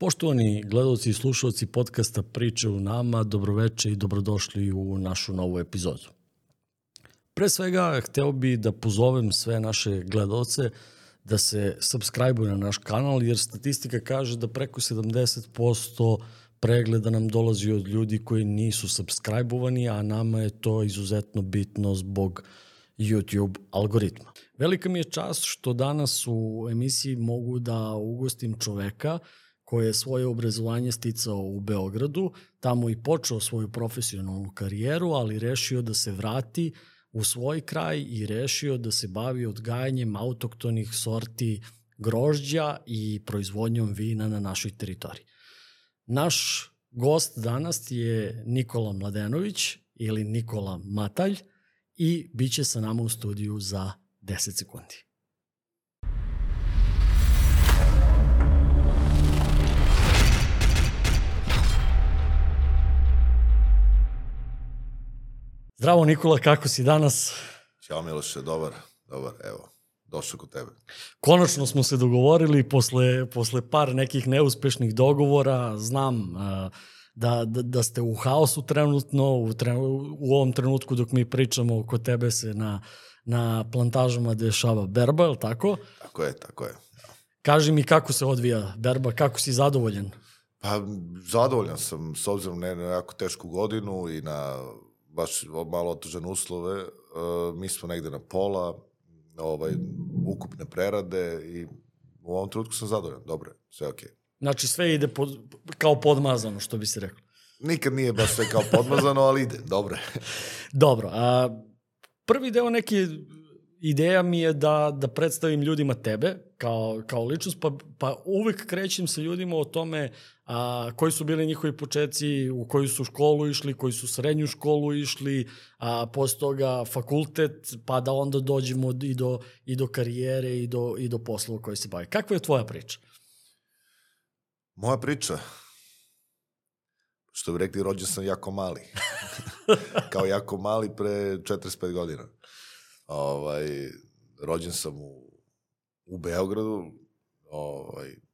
Poštovani gledalci i slušalci podcasta Priče u nama, dobroveče i dobrodošli u našu novu epizodu. Pre svega, hteo bi da pozovem sve naše gledalce da se subscribe na naš kanal, jer statistika kaže da preko 70% pregleda nam dolazi od ljudi koji nisu subscribe-ovani, a nama je to izuzetno bitno zbog YouTube algoritma. Velika mi je čast što danas u emisiji mogu da ugostim čoveka koji je svoje obrazovanje sticao u Beogradu, tamo i počeo svoju profesionalnu karijeru, ali rešio da se vrati u svoj kraj i rešio da se bavi odgajanjem autoktonih sorti grožđa i proizvodnjom vina na našoj teritoriji. Naš gost danas je Nikola Mladenović ili Nikola Matalj i bit će sa nama u studiju za 10 sekundi. Zdravo Nikola, kako si danas? Ćao Miloše, dobar, dobar, evo, došao kod tebe. Konačno smo se dogovorili posle, posle par nekih neuspešnih dogovora, znam uh, da, da, da ste u haosu trenutno, u, tre, u ovom trenutku dok mi pričamo kod tebe se na, na plantažama dešava berba, je li tako? Tako je, tako je. Kaži mi kako se odvija berba, kako si zadovoljen? Pa, zadovoljan sam, s obzirom na jako tešku godinu i na baš malo otežane uslove. Uh, mi smo negde na pola, ovaj, ukupne prerade i u ovom trenutku sam zadovoljan, dobro, sve okej. Okay. Znači sve ide pod, kao podmazano, što bi se reklo. Nikad nije baš sve kao podmazano, ali ide, dobro. dobro, a prvi deo neke ideja mi je da, da predstavim ljudima tebe kao, kao ličnost, pa, pa uvek krećem sa ljudima o tome a, koji su bili njihovi početci, u koju su školu išli, koji su srednju školu išli, a posle toga fakultet, pa da onda dođemo i do, i do karijere i do, i do poslova koji se bavi. Kakva je tvoja priča? Moja priča? Što bi rekli, rođen sam jako mali. Kao jako mali pre 45 godina. Ovaj, rođen sam u, u Beogradu, ovaj,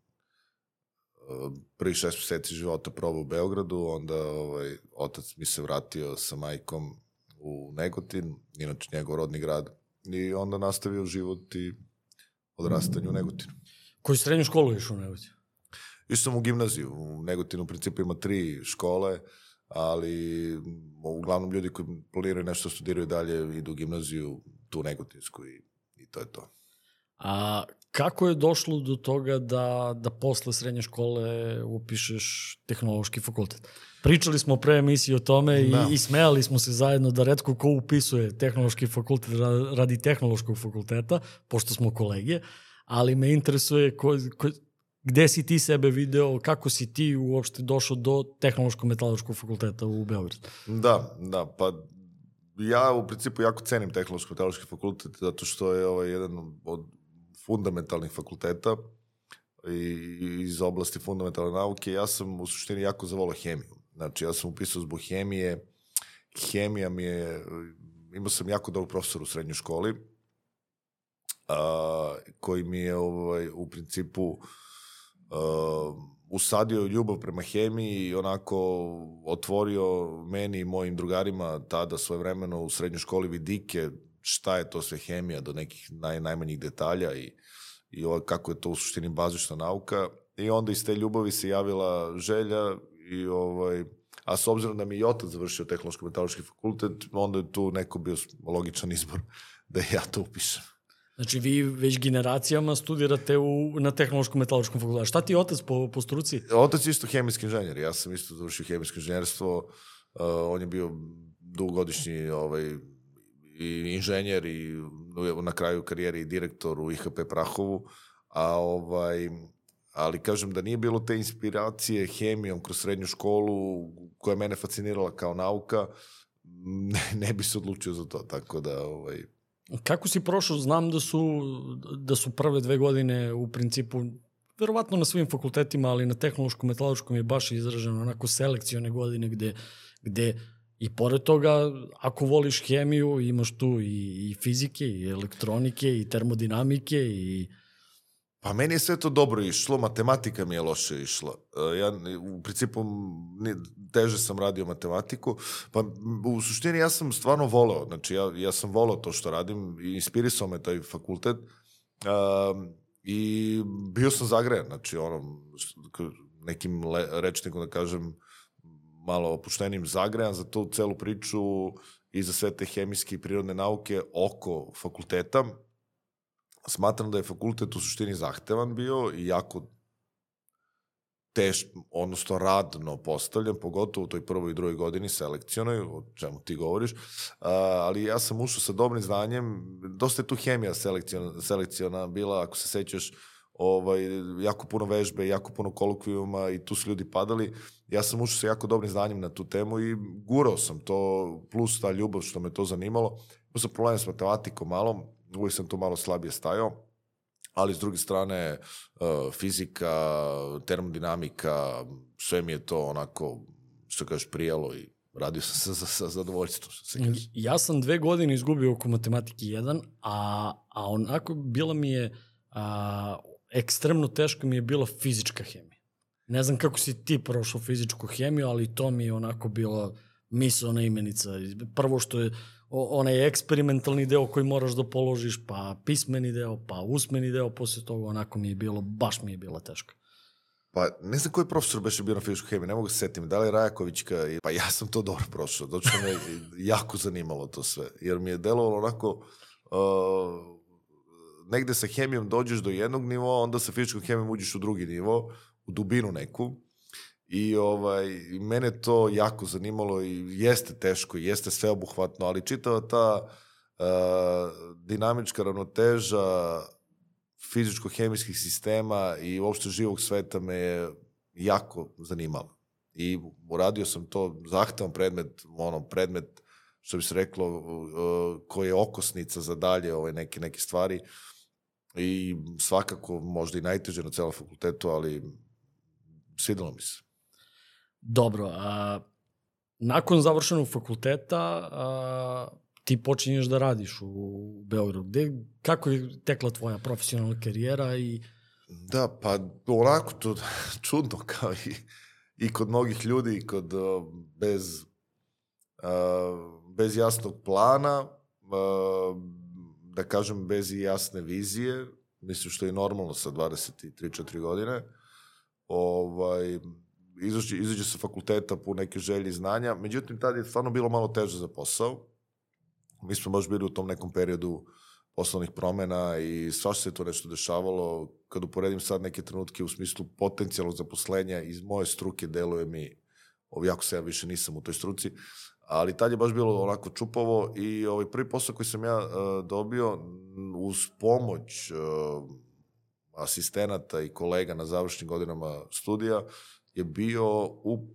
prvi šest meseci života probao u Beogradu, onda ovaj, otac mi se vratio sa majkom u Negotin, inače njegov rodni grad, i onda nastavio život i odrastanje u Negotinu. Koju srednju školu išao u Negotinu? Išao sam u gimnaziju. U Negotinu u principu ima tri škole, ali uglavnom ljudi koji planiraju nešto studiraju dalje idu u gimnaziju, tu negotinsku i, i to je to. A kako je došlo do toga da, da posle srednje škole upišeš tehnološki fakultet? Pričali smo pre emisiji o tome da. i, i smejali smo se zajedno da redko ko upisuje tehnološki fakultet radi tehnološkog fakulteta, pošto smo kolege, ali me interesuje ko, ko, gde si ti sebe video, kako si ti uopšte došao do tehnološko-metaloškog fakulteta u Beogradu? Da, da, pa ja u principu jako cenim tehnološko-metaloški fakultet zato što je ovaj jedan od fundamentalnih fakulteta i iz oblasti fundamentalne nauke. Ja sam u suštini jako zavolao hemiju. Znači, ja sam upisao zbog hemije. Hemija mi je, imao sam jako dobro profesor u srednjoj školi, a, koji mi je ovaj, u principu a, usadio ljubav prema hemiji i onako otvorio meni i mojim drugarima tada svoje vremeno u srednjoj školi vidike šta je to sve hemija do nekih naj, najmanjih detalja i, i ovo, kako je to u suštini bazična nauka. I onda iz te ljubavi se javila želja i ovaj, a s obzirom da mi i otac završio tehnološko-metaloški fakultet, onda je tu neko bio logičan izbor da ja to upišem. Znači vi već generacijama studirate u, na tehnološkom metaloškom fakultetu. Šta ti je otac po, po struci? Otac je isto hemijski inženjer. Ja sam isto završio hemijsko inženjerstvo. Uh, on je bio dugogodišnji ovaj, i inženjer i na kraju karijere i direktor u IHP Prahovu. A ovaj, ali kažem da nije bilo te inspiracije hemijom kroz srednju školu koja je mene fascinirala kao nauka, ne, ne bi se odlučio za to, tako da ovaj, Kako si prošao? Znam da su, da su prve dve godine u principu verovatno na svim fakultetima, ali na tehnološkom, metaloškom je baš izraženo onako selekcione godine gde, gde i pored toga, ako voliš hemiju, imaš tu i, i fizike, i elektronike, i termodinamike, i Pa meni je sve to dobro išlo, matematika mi je loše išla. E, Ja u principu teže sam radio matematiku, pa u suštini ja sam stvarno voleo, znači ja, ja sam voleo to što radim inspirisao me taj fakultet um, i bio sam zagrejan, znači ono, nekim le, rečnikom da kažem, malo opuštenim zagrejan za tu celu priču i za sve te hemijske i prirodne nauke oko fakulteta. Smatram da je fakultet u suštini zahtevan bio i jako teš, odnosno radno postavljen, pogotovo u toj prvoj i drugoj godini selekcionoj, o čemu ti govoriš, a, ali ja sam ušao sa dobrim znanjem, dosta je tu hemija selekciona, selekciona bila, ako se sećaš, ovaj, jako puno vežbe, jako puno kolokvijuma i tu su ljudi padali. Ja sam ušao sa jako dobrim znanjem na tu temu i gurao sam to, plus ta ljubav što me to zanimalo. Imao sam problem s matematikom malo, uvijek sam tu malo slabije stajao, ali s druge strane uh, fizika, termodinamika, sve mi je to onako, što kažeš, prijelo i radio sam sa, sa, sa zadovoljstvom, što se. Ja sam dve godine izgubio oko matematike 1, a, a onako bila mi je, a, ekstremno teško mi je bila fizička hemija. Ne znam kako si ti prošao fizičku hemiju, ali to mi je onako bila misalna imenica. Prvo što je onaj eksperimentalni deo koji moraš da položiš, pa pismeni deo, pa usmeni deo, posle toga onako mi je bilo, baš mi je bila teška. Pa ne znam koji profesor beše bio na fizičkoj hemiji, ne mogu se setim, da li Rajakovićka, pa ja sam to dobro prošao, zato što me jako zanimalo to sve, jer mi je delovalo onako, uh, negde sa hemijom dođeš do jednog nivoa, onda sa fizičkom hemijom uđeš u drugi nivo, u dubinu neku, I ovaj, mene to jako zanimalo i jeste teško, jeste sveobuhvatno, ali čitava ta uh, dinamička ravnoteža fizičko-hemijskih sistema i uopšte živog sveta me je jako zanimalo. I uradio sam to zahtevan predmet, ono, predmet, što bi se reklo, uh, koji je okosnica za dalje ove neke, neke stvari i svakako možda i najteže na celom fakultetu, ali svidelo mi se. Dobro, a, nakon završenog fakulteta a, ti počinješ da radiš u Beogradu. Gde, kako je tekla tvoja profesionalna karijera i Da, pa onako to čudno kao i, i kod mnogih ljudi, i kod bez, uh, bez jasnog plana, uh, da kažem bez i jasne vizije, mislim što je normalno sa 23-4 godine, ovaj, izađe, izađe sa fakulteta po neke želje i znanja, međutim tad je stvarno bilo malo teže za posao. Mi smo baš bili u tom nekom periodu poslovnih promena i svašta se to nešto dešavalo. Kad uporedim sad neke trenutke u smislu potencijalnog zaposlenja iz moje struke deluje mi, ovo jako se ja više nisam u toj struci, ali tad je baš bilo onako čupavo i ovaj prvi posao koji sam ja uh, dobio uz pomoć uh, asistenata i kolega na završnim godinama studija je bio u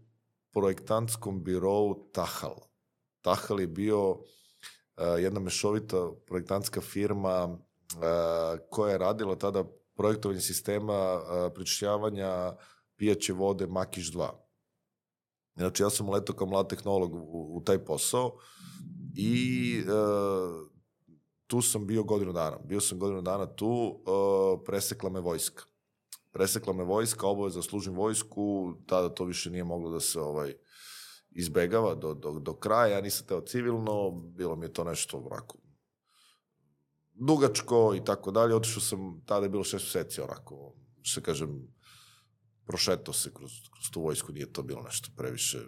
projektantskom birovu Tahal. Tahal je bio uh, jedna mešovita projektantska firma uh, koja je radila tada projektovanje sistema uh, prečišćavanja pijaće vode Makiš 2. Znači, ja sam letao kao mlad tehnolog u, u taj posao i tu sam bio godinu dana. Bio sam godinu dana tu, uh, presekla me vojska. Presekla me vojska, obaveza služim vojsku, tada to više nije moglo da se ovaj, izbegava do, do, do kraja, ja nisam teo civilno, bilo mi je to nešto onako dugačko i tako dalje, otišao sam, tada je bilo šest meseci onako, što kažem, prošetao se kroz, kroz tu vojsku, nije to bilo nešto previše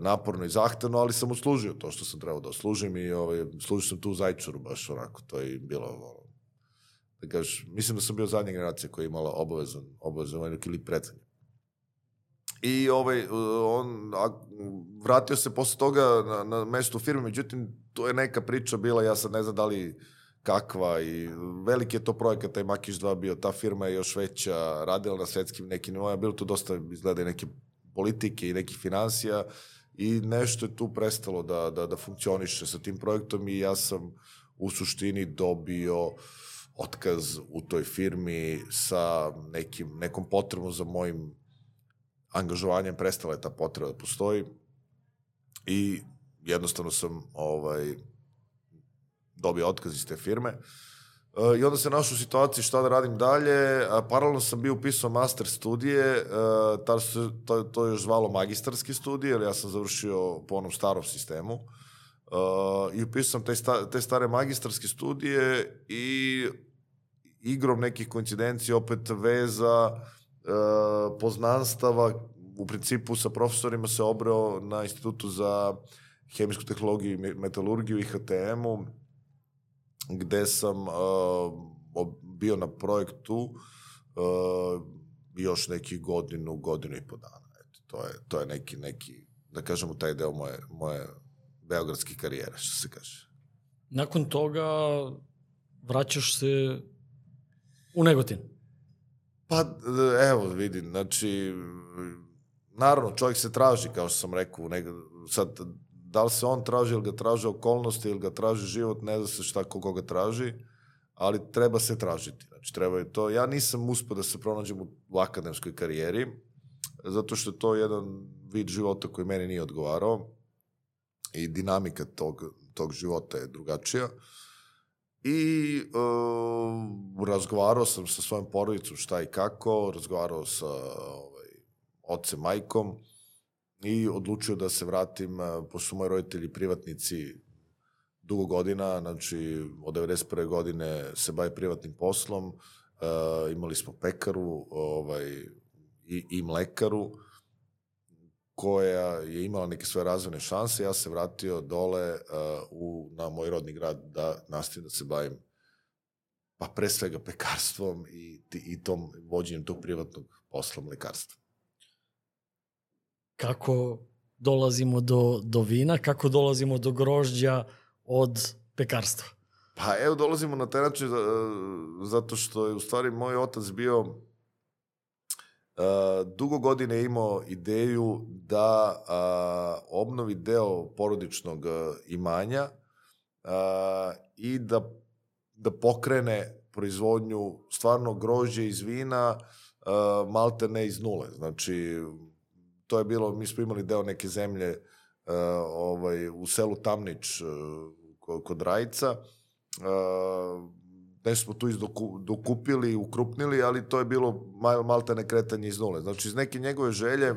naporno i zahtevno, ali sam uslužio to što sam trebao da oslužim i ovaj, služio sam tu u Zajčaru baš onako, to je bilo ono, da kažeš, mislim da sam bio zadnja generacija koja je imala obavezan, obavezan vojnik ili predzanje. I ovaj, on a, vratio se posle toga na, na mesto firme, međutim, to je neka priča bila, ja sad ne znam da li kakva i veliki je to projekat, taj Makiš 2 bio, ta firma je još veća, radila na svetskim nekim nivoima, bilo tu dosta izgleda i neke politike i nekih financija i nešto je tu prestalo da, da, da funkcioniše sa tim projektom i ja sam u suštini dobio otkaz u toj firmi sa nekim, nekom potrebom za mojim angažovanjem prestala je ta potreba da postoji i jednostavno sam ovaj, dobio otkaz iz te firme. Uh, I onda se našao u situaciji šta da radim dalje. Paralelno sam bio upisao master studije, uh, tar se, to, to je još zvalo magistarske studije, jer ja sam završio po onom starom sistemu. Uh, I upisao sam te, sta, te stare magistarske studije i igrom nekih koincidencija, opet veza, uh, poznanstava, u principu sa profesorima se obreo na institutu za hemijsku tehnologiju i metalurgiju i HTM-u, gde sam uh, bio na projektu uh, još neki godinu, godinu i po dana. Eto, to je, to je neki, neki, da kažemo, taj deo moje, moje beogradske karijere, što se kaže. Nakon toga vraćaš se u Negotin. Pa, evo, vidim, znači, naravno, čovjek se traži, kao što sam rekao, nego, sad, da li se on traži ili ga traže okolnosti ili ga traži život, ne zna se šta ko koga traži, ali treba se tražiti. Znači, treba je to. Ja nisam uspio da se pronađem u, u akademskoj karijeri, zato što je to jedan vid života koji meni nije odgovarao i dinamika tog, tog života je drugačija. I uh, razgovarao sam sa svojom porodicom šta i kako, razgovarao sa ovaj, ocem, majkom, i odlučio da se vratim, pošto su moji roditelji privatnici dugo godina, znači od 91. godine se bavi privatnim poslom, uh, imali smo pekaru ovaj, i, i mlekaru, koja je imala neke svoje razvojne šanse, ja se vratio dole uh, u, na moj rodni grad da nastavim da se bavim pa pre svega pekarstvom i, i tom vođenjem tog privatnog posla mlekarstva kako dolazimo do, do vina, kako dolazimo do grožđa od pekarstva? Pa evo dolazimo na taj način zato što je u stvari moj otac bio uh, dugo godine imao ideju da uh, obnovi deo porodičnog imanja uh, i da, da pokrene proizvodnju stvarno grožđe iz vina uh, malte ne iz nule. Znači, to je bilo, mi smo imali deo neke zemlje uh, ovaj, u selu Tamnić uh, kod Rajca, uh, nešto smo tu dokupili, ukrupnili, ali to je bilo mal, malte nekretanje iz nule. Znači, iz neke njegove želje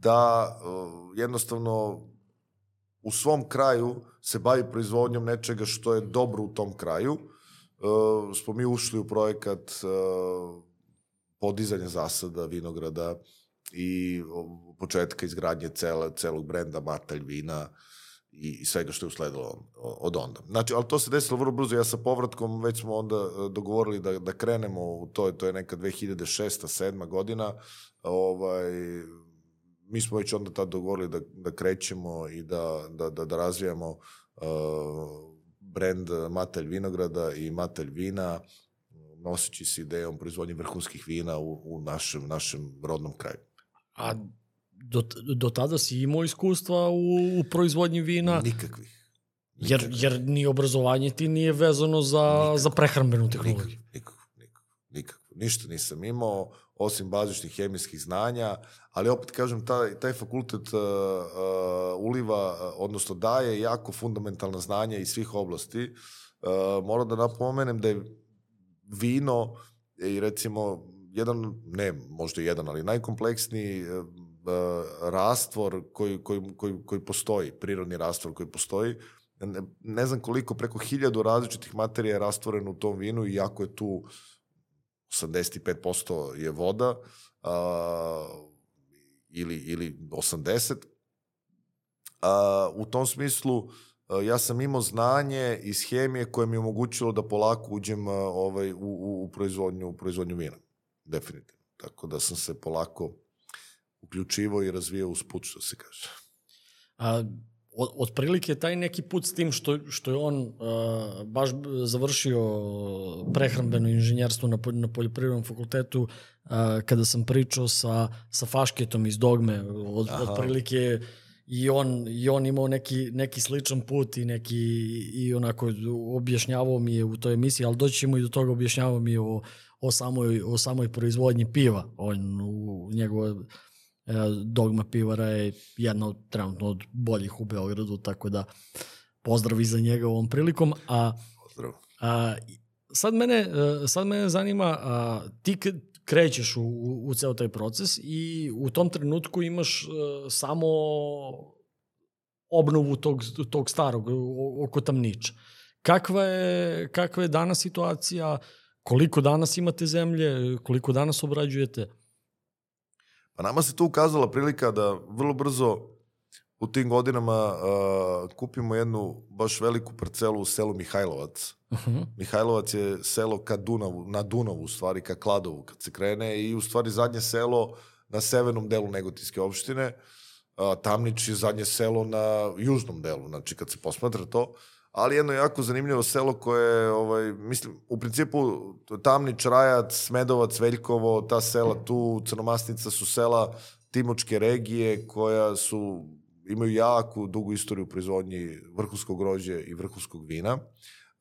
da uh, jednostavno u svom kraju se bavi proizvodnjom nečega što je dobro u tom kraju. Uh, smo mi ušli u projekat uh, podizanja zasada vinograda i početka izgradnje cele, celog brenda Matalj vina i, i svega što je usledilo od onda. Znači, ali to se desilo vrlo brzo. Ja sa povratkom već smo onda e, dogovorili da, da krenemo u to, to je neka 2006. 7. godina. Ovaj, mi smo već onda tad dogovorili da, da krećemo i da, da, da, da razvijamo uh, brend Matelj vinograda i Matelj vina noseći se idejom proizvodnje vrhunskih vina u, u našem, našem rodnom kraju. A do, do tada si imao iskustva u, u proizvodnji vina? Nikakvih. Jer, jer ni obrazovanje ti nije vezano za, nikakvo, za prehrambenu tehnologiju. Nikako, nikako, nikako. Ništa nisam imao, osim bazičnih hemijskih znanja, ali opet kažem, taj, taj fakultet uh, uh, uliva, uh, odnosno daje jako fundamentalna znanja iz svih oblasti. Uh, moram da napomenem da je vino i recimo jedan, ne možda jedan, ali najkompleksniji uh, rastvor koji, koji, koji, koji postoji, prirodni rastvor koji postoji, ne, ne znam koliko, preko hiljadu različitih materija je rastvoreno u tom vinu i jako je tu 85% je voda uh, ili, ili 80. Uh, u tom smislu Eh, ja sam imao znanje iz hemije koje mi je omogućilo da polako uđem eh, ovaj, u, u, u, proizvodnju, u proizvodnju vina. Definitivno. Tako da sam se polako uključivao i razvijao uz put, što se kaže. A, od, otprilike taj neki put s tim što, što je on uh, baš završio prehrambeno inženjerstvo na, na poljoprivrednom fakultetu, uh, kada sam pričao sa, sa Fašketom iz Dogme, od, otprilike i on, i on imao neki, neki sličan put i neki i onako objašnjavao mi je u toj emisiji, ali doći ćemo i do toga objašnjavao mi je o, o, samoj, o samoj proizvodnji piva. On u njegova e, dogma pivara je jedna od, trenutno od boljih u Beogradu, tako da pozdrav i za njega ovom prilikom. A pozdrav. A, sad, mene, e, sad mene zanima, a, ti krećeš u, u, u ceo taj proces i u tom trenutku imaš e, samo obnovu tog, tog starog oko tamniča. Kakva je, kakva je danas situacija? Koliko danas imate zemlje? Koliko danas obrađujete? Pa nama se tu ukazala prilika da vrlo brzo u tim godinama uh, kupimo jednu baš veliku parcelu u selu Mihajlovac. Uh -huh. Mihajlovac je selo ka Dunavu, na Dunavu, u stvari, ka Kladovu, kad se krene i u stvari zadnje selo na severnom delu Negotinske opštine. Uh, Tamnić je zadnje selo na južnom delu, znači kad se posmatra to. Ali jedno jako zanimljivo selo koje, ovaj, mislim, u principu Tamnić, Rajac, Smedovac, Veljkovo, ta sela tu, Crnomasnica su sela Timočke regije koja su imaju jako dugu istoriju proizvodnji vrhunskog grožđa i vrhunskog vina.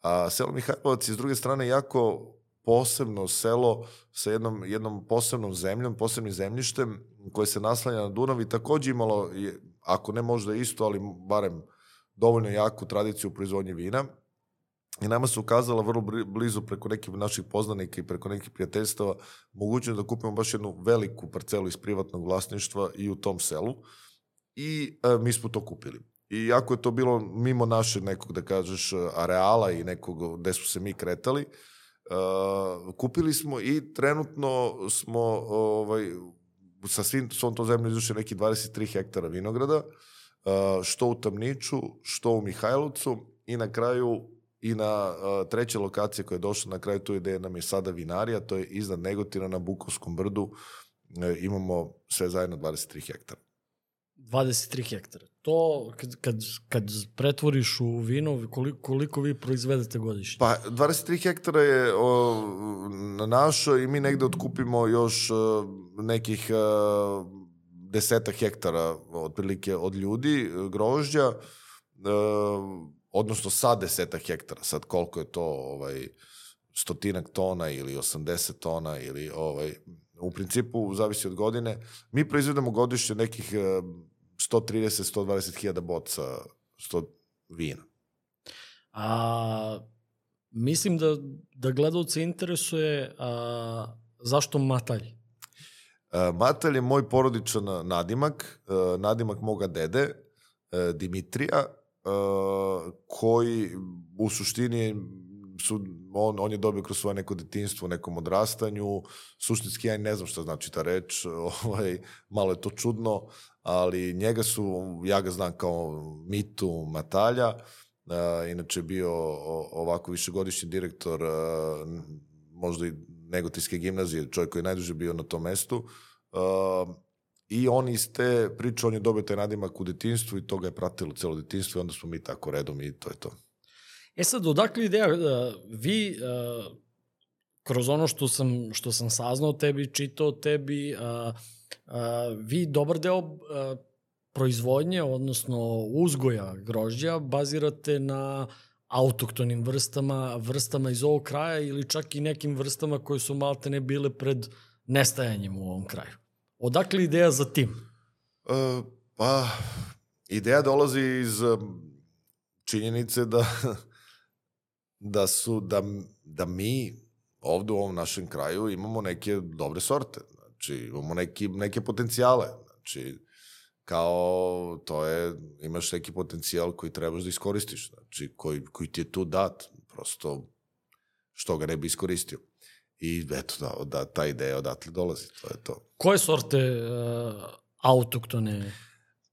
A selo Mihajlovac je s druge strane jako posebno selo sa jednom, jednom posebnom zemljom, posebnim zemljištem koje se naslanja na Dunav i takođe imalo, ako ne možda isto, ali barem dovoljno jaku tradiciju u proizvodnji vina. I nama se ukazala vrlo blizu preko nekih naših poznanika i preko nekih prijateljstava mogućnost da kupimo baš jednu veliku parcelu iz privatnog vlasništva i u tom selu i e, mi smo to kupili. I jako je to bilo mimo našeg nekog, da kažeš, areala i nekog gde smo se mi kretali, e, kupili smo i trenutno smo ovaj, sa svim, svom tom zemljom izušli neki 23 hektara vinograda, e, što u Tamniču, što u Mihajlovcu i na kraju i na uh, treće lokacije koja je došla na kraju tu ideje nam je sada vinarija, to je iznad Negotina na Bukovskom brdu, uh, imamo sve zajedno 23 hektara. 23 hektara. To kad, kad, kad pretvoriš u vino, koliko, koliko vi proizvedete godišnje? Pa 23 hektara je o, na našo i mi negde otkupimo još o, nekih o, deseta hektara otprilike od ljudi, grožđa, o, odnosno sa deseta hektara. Sad koliko je to ovaj, stotinak tona ili 80 tona ili ovaj, u principu zavisi od godine. Mi proizvedemo godišnje nekih 130-120 hiljada boca 100 vina. A, mislim da, da gledalce interesuje a, zašto Matalj? A, Matalj je moj porodičan nadimak, a, nadimak moga dede, a, Dimitrija, a, koji u suštini su, on, on je dobio kroz svoje neko detinstvo, nekom odrastanju, suštinski ja ne znam šta znači ta reč, ovaj, malo je to čudno, ali njega su, ja ga znam kao Mitu Matalja, uh, inače bio ovako višegodišnji direktor uh, možda i Negotijske gimnazije, čovjek koji je najduže bio na tom mestu. Uh, I on iz te priče, on je dobio taj nadimak u detinstvu i to ga je pratilo celo detinstvo i onda smo mi tako redom i to je to. E sad, odakle ideja, uh, vi uh, kroz ono što sam, što sam saznao tebi, čitao tebi, uh, vi dobar deo proizvodnje, odnosno uzgoja grožđa, bazirate na autoktonim vrstama, vrstama iz ovog kraja ili čak i nekim vrstama koje su malte ne bile pred nestajanjem u ovom kraju. Odakle ideja za tim? Uh, pa, ideja dolazi iz činjenice da da su da, da mi ovde u ovom našem kraju imamo neke dobre sorte. Znači, imamo neki, neke potencijale. Znači, kao to je, imaš neki potencijal koji trebaš da iskoristiš, znači, koji, koji ti je tu dat, prosto, što ga ne bi iskoristio. I eto, da, da ta ideja odatle dolazi, to je to. Koje sorte uh, autoktone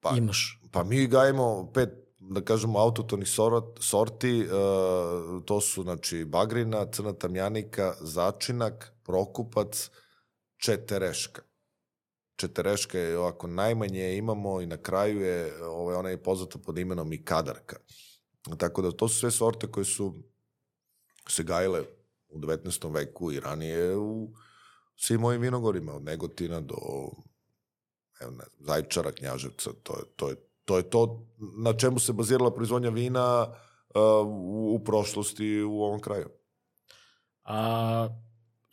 pa, imaš? Pa mi gajimo pet, da kažemo, autotonih sort, sorti, uh, to su, znači, bagrina, crna tamjanika, začinak, prokupac, četereška. Četereška je ovako najmanje imamo i na kraju je ovaj, ona je poznata pod imenom i kadarka. Tako da to su sve sorte koje su se gajile u 19. veku i ranije u svim mojim vinogorima, od Negotina do evo, ne, Zajčara, Knjaževca, to je, to je, to je to na čemu se bazirala proizvodnja vina uh, u, u prošlosti u ovom kraju. A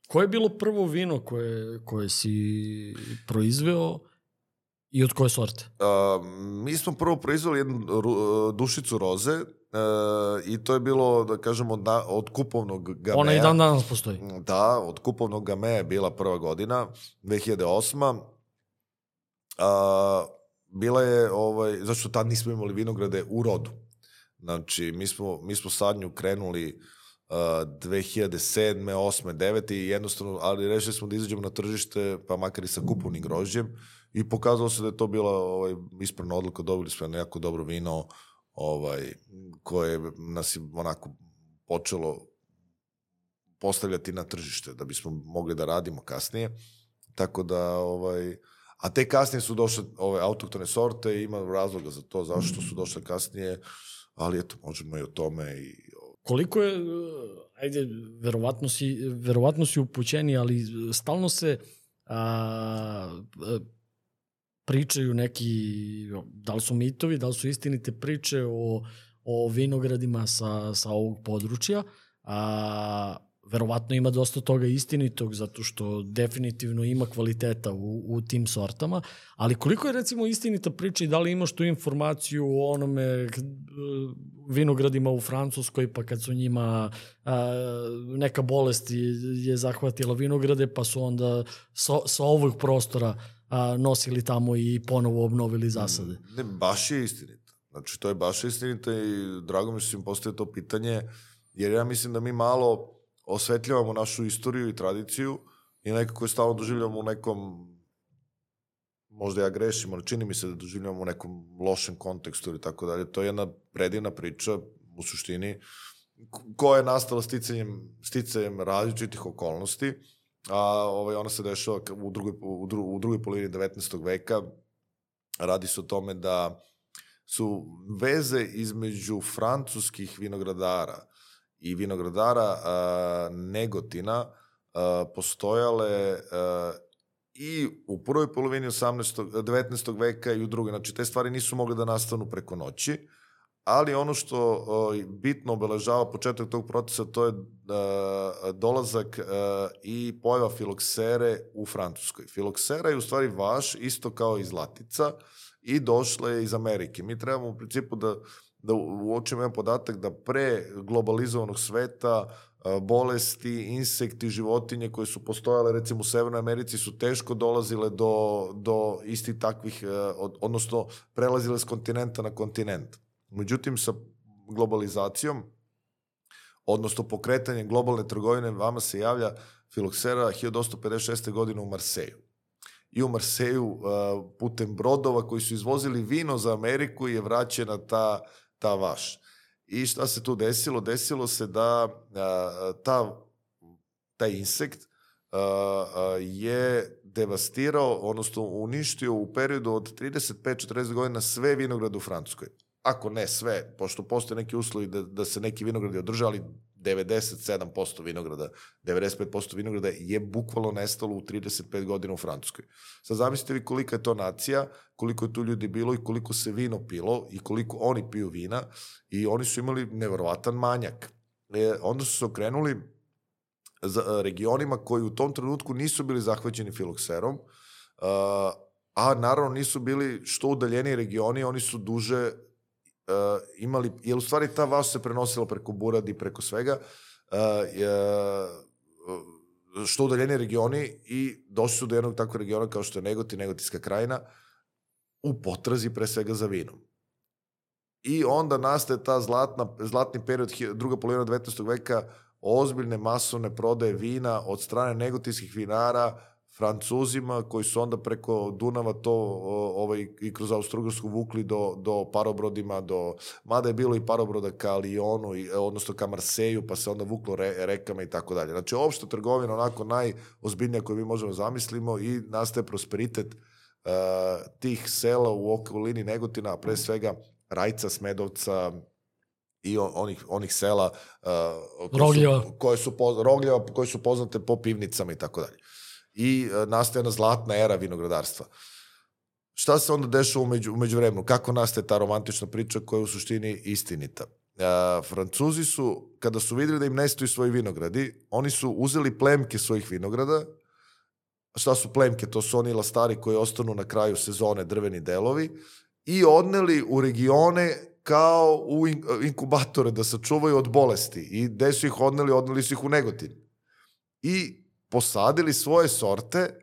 Koje je bilo prvo vino koje, koje si proizveo I od koje sorte? Uh, mi smo prvo proizvali jednu ru, dušicu roze uh, i to je bilo, da kažemo, da, od kupovnog gameja. Ona i dan danas postoji. Da, od kupovnog gameja je bila prva godina, 2008. Uh, bila je, ovaj, zašto tad nismo imali vinograde u rodu. Znači, mi smo, mi smo sadnju krenuli uh, 2007. 8. 9. i jednostavno, ali rešili smo da izađemo na tržište, pa makar i sa kupovnim grožđem i pokazalo se da je to bila ovaj, ispravna odluka, dobili smo jako dobro vino ovaj, koje nas je onako počelo postavljati na tržište da bismo mogli da radimo kasnije. Tako da, ovaj, a te kasnije su došle ove autoktone sorte i ima razloga za to zašto su došle kasnije, ali eto, možemo i o tome i Koliko je, ajde, verovatno si, verovatno si upućeni, ali stalno se a, pričaju neki, da li su mitovi, da li su istinite priče o, o vinogradima sa, sa ovog područja, a verovatno ima dosta toga istinitog, zato što definitivno ima kvaliteta u, u tim sortama, ali koliko je recimo istinita priča i da li imaš tu informaciju o onome eh, vinogradima u Francuskoj, pa kad su njima a, neka bolest je zahvatila vinograde, pa su onda sa, sa ovog prostora a, nosili tamo i ponovo obnovili zasade. Ne, baš je istinito. Znači, to je baš istinito i drago mi što im postoje to pitanje, jer ja mislim da mi malo osvetljavamo našu istoriju i tradiciju i nekako je stalno doživljamo u nekom možda ja grešim, ali čini mi se da doživljamo u nekom lošem kontekstu ili tako dalje. To je jedna predivna priča u suštini koja je nastala sticanjem, sticanjem različitih okolnosti, a ovaj, ona se dešava u drugoj, u, dru, u drugoj polovini 19. veka. Radi se o tome da su veze između francuskih vinogradara i vinogradara a, Negotina a, postojale a, i u prvoj polovini 18. 19. veka i u drugoj. Znači, te stvari nisu mogle da nastanu preko noći, ali ono što o, bitno obeležava početak tog procesa, to je a, dolazak a, i pojava filoksere u Francuskoj. Filoksera je u stvari vaš, isto kao i zlatica, i došla je iz Amerike. Mi trebamo u principu da da uočimo jedan podatak da pre globalizovanog sveta bolesti, insekti, životinje koje su postojale recimo u Severnoj Americi su teško dolazile do, do istih takvih, e, odnosno prelazile s kontinenta na kontinent. Međutim, sa globalizacijom, odnosno pokretanjem globalne trgovine, vama se javlja filoksera 1856. godine u Marseju. I u Marseju putem brodova koji su izvozili vino za Ameriku je vraćena ta ta vaš. I šta se tu desilo? Desilo se da a, ta, taj insekt a, a, je devastirao, odnosno uništio u periodu od 35-40 godina sve vinograde u Francuskoj. Ako ne sve, pošto postoje neki uslovi da, da se neki vinogradi održe, ali 97% vinograda, 95% vinograda je bukvalno nestalo u 35 godina u Francuskoj. Sad zamislite vi kolika je to nacija, koliko je tu ljudi bilo i koliko se vino pilo i koliko oni piju vina i oni su imali neverovatan manjak. E, onda su se okrenuli za e, regionima koji u tom trenutku nisu bili zahvaćeni filokserom, a naravno nisu bili što udaljeni regioni, oni su duže uh, imali, jer u stvari ta vaš se prenosila preko Buradi, preko svega, uh, što udaljeni regioni i došli su do jednog takvog regiona kao što je Negoti, Negotinska krajina, u potrazi pre svega za vinom. I onda nastaje ta zlatna, zlatni period, druga polovina 19. veka, ozbiljne masovne prodaje vina od strane negotinskih vinara, Francuzima koji su onda preko Dunava to ovaj, i kroz Austrougarsku vukli do, do parobrodima, do, mada je bilo i parobroda ka Lyonu, i, odnosno ka Marseju, pa se onda vuklo re, rekama i tako dalje. Znači, opšta trgovina onako najozbiljnija koju mi možemo zamislimo i nastaje prosperitet uh, tih sela u okolini Negotina, a pre svega Rajca, Smedovca, i onih onih sela uh, koje Rogljeva. su, koje su poz, Rogljeva koje su poznate po pivnicama i tako dalje i e, nastaje jedna zlatna era vinogradarstva. Šta se onda dešava umeđu, umeđu vremenu? Kako nastaje ta romantična priča koja je u suštini istinita? A, e, Francuzi su, kada su videli da im nestaju svoji vinogradi, oni su uzeli plemke svojih vinograda, šta su plemke, to su oni lastari koji ostanu na kraju sezone drveni delovi, i odneli u regione kao u inkubatore da sačuvaju od bolesti. I gde su ih odneli? Odneli su ih u Negotin. I posadili svoje sorte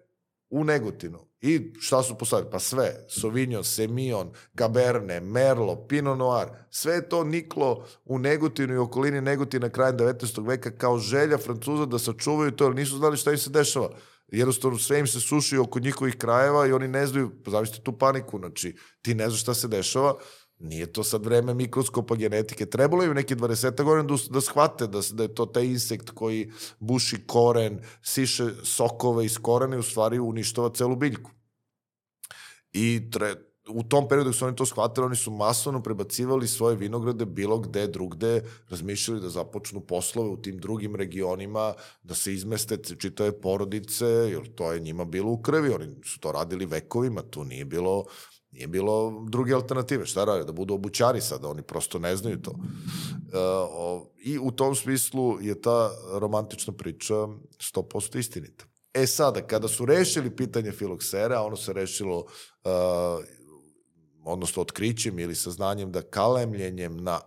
u Negotinu. I šta su posadili? Pa sve. Sauvignon, Semillon, Cabernet, Merlot, Pinot Noir. Sve je to niklo u Negotinu i okolini Negotina krajem 19. veka kao želja Francuza da sačuvaju to, jer nisu znali šta im se dešava jednostavno sve im se suši oko njihovih krajeva i oni ne znaju, pa zavisite tu paniku, znači ti ne znaš šta se dešava, nije to sad vreme mikroskopa genetike, trebalo im neki 20 godina da, da shvate da, da je to taj insekt koji buši koren, siše sokove iz korena i u stvari uništava celu biljku. I tre, u tom periodu su oni to shvatili, oni su masovno prebacivali svoje vinograde bilo gde drugde, razmišljali da započnu poslove u tim drugim regionima, da se izmeste čitave porodice, jer to je njima bilo u krvi, oni su to radili vekovima, tu nije bilo nije bilo druge alternative. Šta radi? Da budu obućari sada, oni prosto ne znaju to. E, I u tom smislu je ta romantična priča 100% istinita. E sada, kada su rešili pitanje filoksera, ono se rešilo uh, odnosno otkrićem ili saznanjem da kalemljenjem na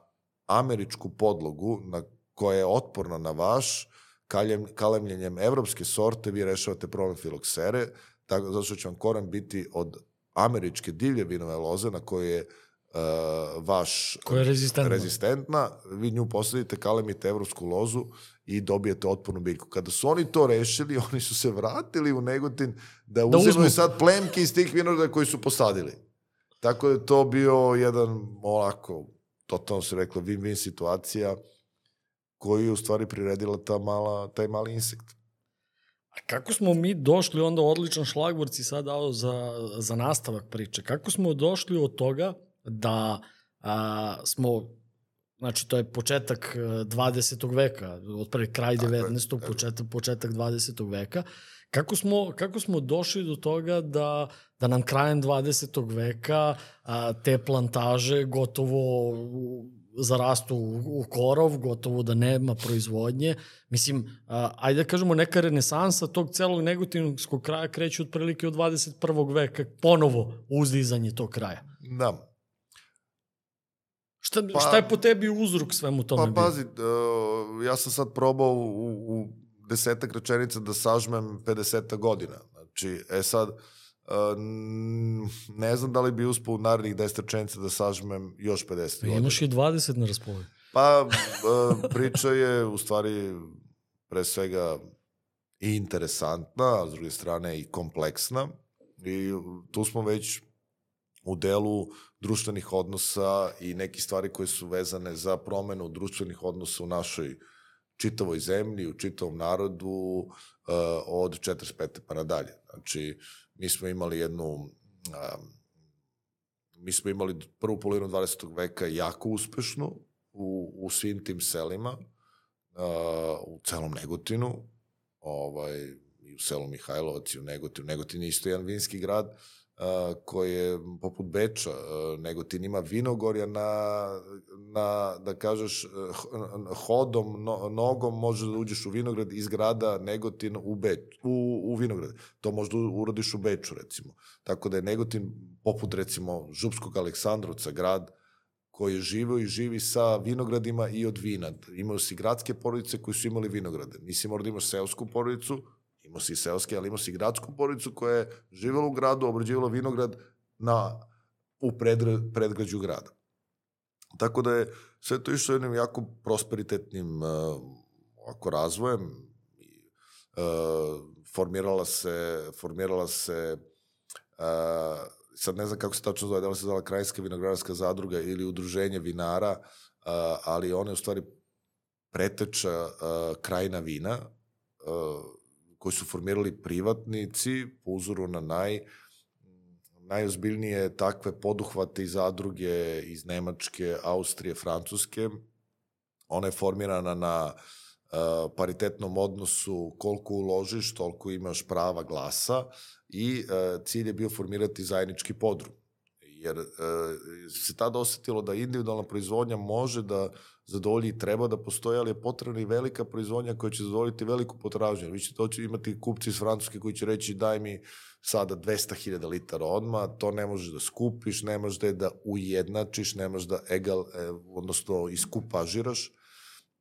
američku podlogu, na koja je otporna na vaš, kaljem, kalemljenjem evropske sorte vi rešavate problem filoksere, tako, zato što će vam koren biti od američke divlje vinove loze na koje je uh, vaš koja je rezistentna. rezistentna, vi nju posadite, kalemite evropsku lozu i dobijete otpornu biljku. Kada su oni to rešili, oni su se vratili u Negotin da, da uzimaju uzmu. sad plemke iz tih vinograda koji su posadili. Tako da je to bio jedan onako, totalno se rekla, win-win situacija koju je u stvari priredila ta mala, taj mali insekt. A kako smo mi došli, onda odličan šlagvort si sad dao za, za nastavak priče, kako smo došli od toga da a, smo Znači, to je početak 20. veka, otpred kraj 19. početak, početak 20. veka. Kako smo, kako smo došli do toga da, da nam krajem 20. veka a, te plantaže gotovo zarastu u, u korov, gotovo da nema proizvodnje. Mislim, a, ajde da kažemo, neka renesansa tog celog negotinskog kraja kreće otprilike od 21. veka, ponovo uzdizanje tog kraja. Da. Šta, pa, šta je po tebi uzrok svemu tome? Pa pazi, uh, ja sam sad probao u, u desetak rečenica da sažmem 50 godina. Znači, e sad, uh, ne znam da li bi uspao u narednih 10 rečenica da sažmem još 50 godina. Imaš i 20 na raspolagu. Pa, uh, priča je u stvari pre svega i interesantna, a s druge strane i kompleksna. I tu smo već u delu društvenih odnosa i neki stvari koje su vezane za promenu društvenih odnosa u našoj čitavoj zemlji, u čitavom narodu uh, od 45. pa nadalje. Znači, mi smo imali jednu um, mi smo imali prvu polovinu 20. veka jako uspešnu u, u svim tim selima, uh, u celom Negotinu, ovaj, i u selu Mihajlovac i u Negotinu. Negotin je isto jedan vinski grad, koji je poput Beča, nego ti nima vinogorja na, na da kažeš, hodom, no, nogom može da uđeš u vinograd iz grada Negotin u, Beč, u, u vinograd. To možda uradiš u Beču, recimo. Tako da je Negotin, poput, recimo, Župskog Aleksandrovca, grad koji je živeo i živi sa vinogradima i od vina. Imaju si gradske porodice koji su imali vinograde. Nisi mora da imaš seosku porodicu, Imao si seoske, ali imao si gradsku porodicu koja je živjela u gradu, obrađivala vinograd na, u predra, predgrađu grada. Tako da je sve to išlo jednim jako prosperitetnim uh, ako razvojem. Uh, formirala se, formirala se uh, sad ne znam kako se tačno zove, da li se zvala Krajinska vinogradarska zadruga ili udruženje vinara, uh, ali one u stvari preteča uh, krajina vina, uh, koji su formirali privatnici po uzoru na naj, najozbiljnije takve poduhvate i zadruge iz Nemačke, Austrije, Francuske. Ona je formirana na uh, paritetnom odnosu koliko uložiš, toliko imaš prava glasa i uh, cilj je bio formirati zajednički podrum. Jer e, se tada osetilo da individualna proizvodnja može da zadovolji i treba da postoji, ali je potrebna i velika proizvodnja koja će zadovoljiti veliku potražnju. Vi ćete će imati kupci iz Francuske koji će reći daj mi sada 200.000 litara odma, to ne možeš da skupiš, ne možeš da, da ujednačiš, ne možeš da egal, e, odnosno iskupažiraš,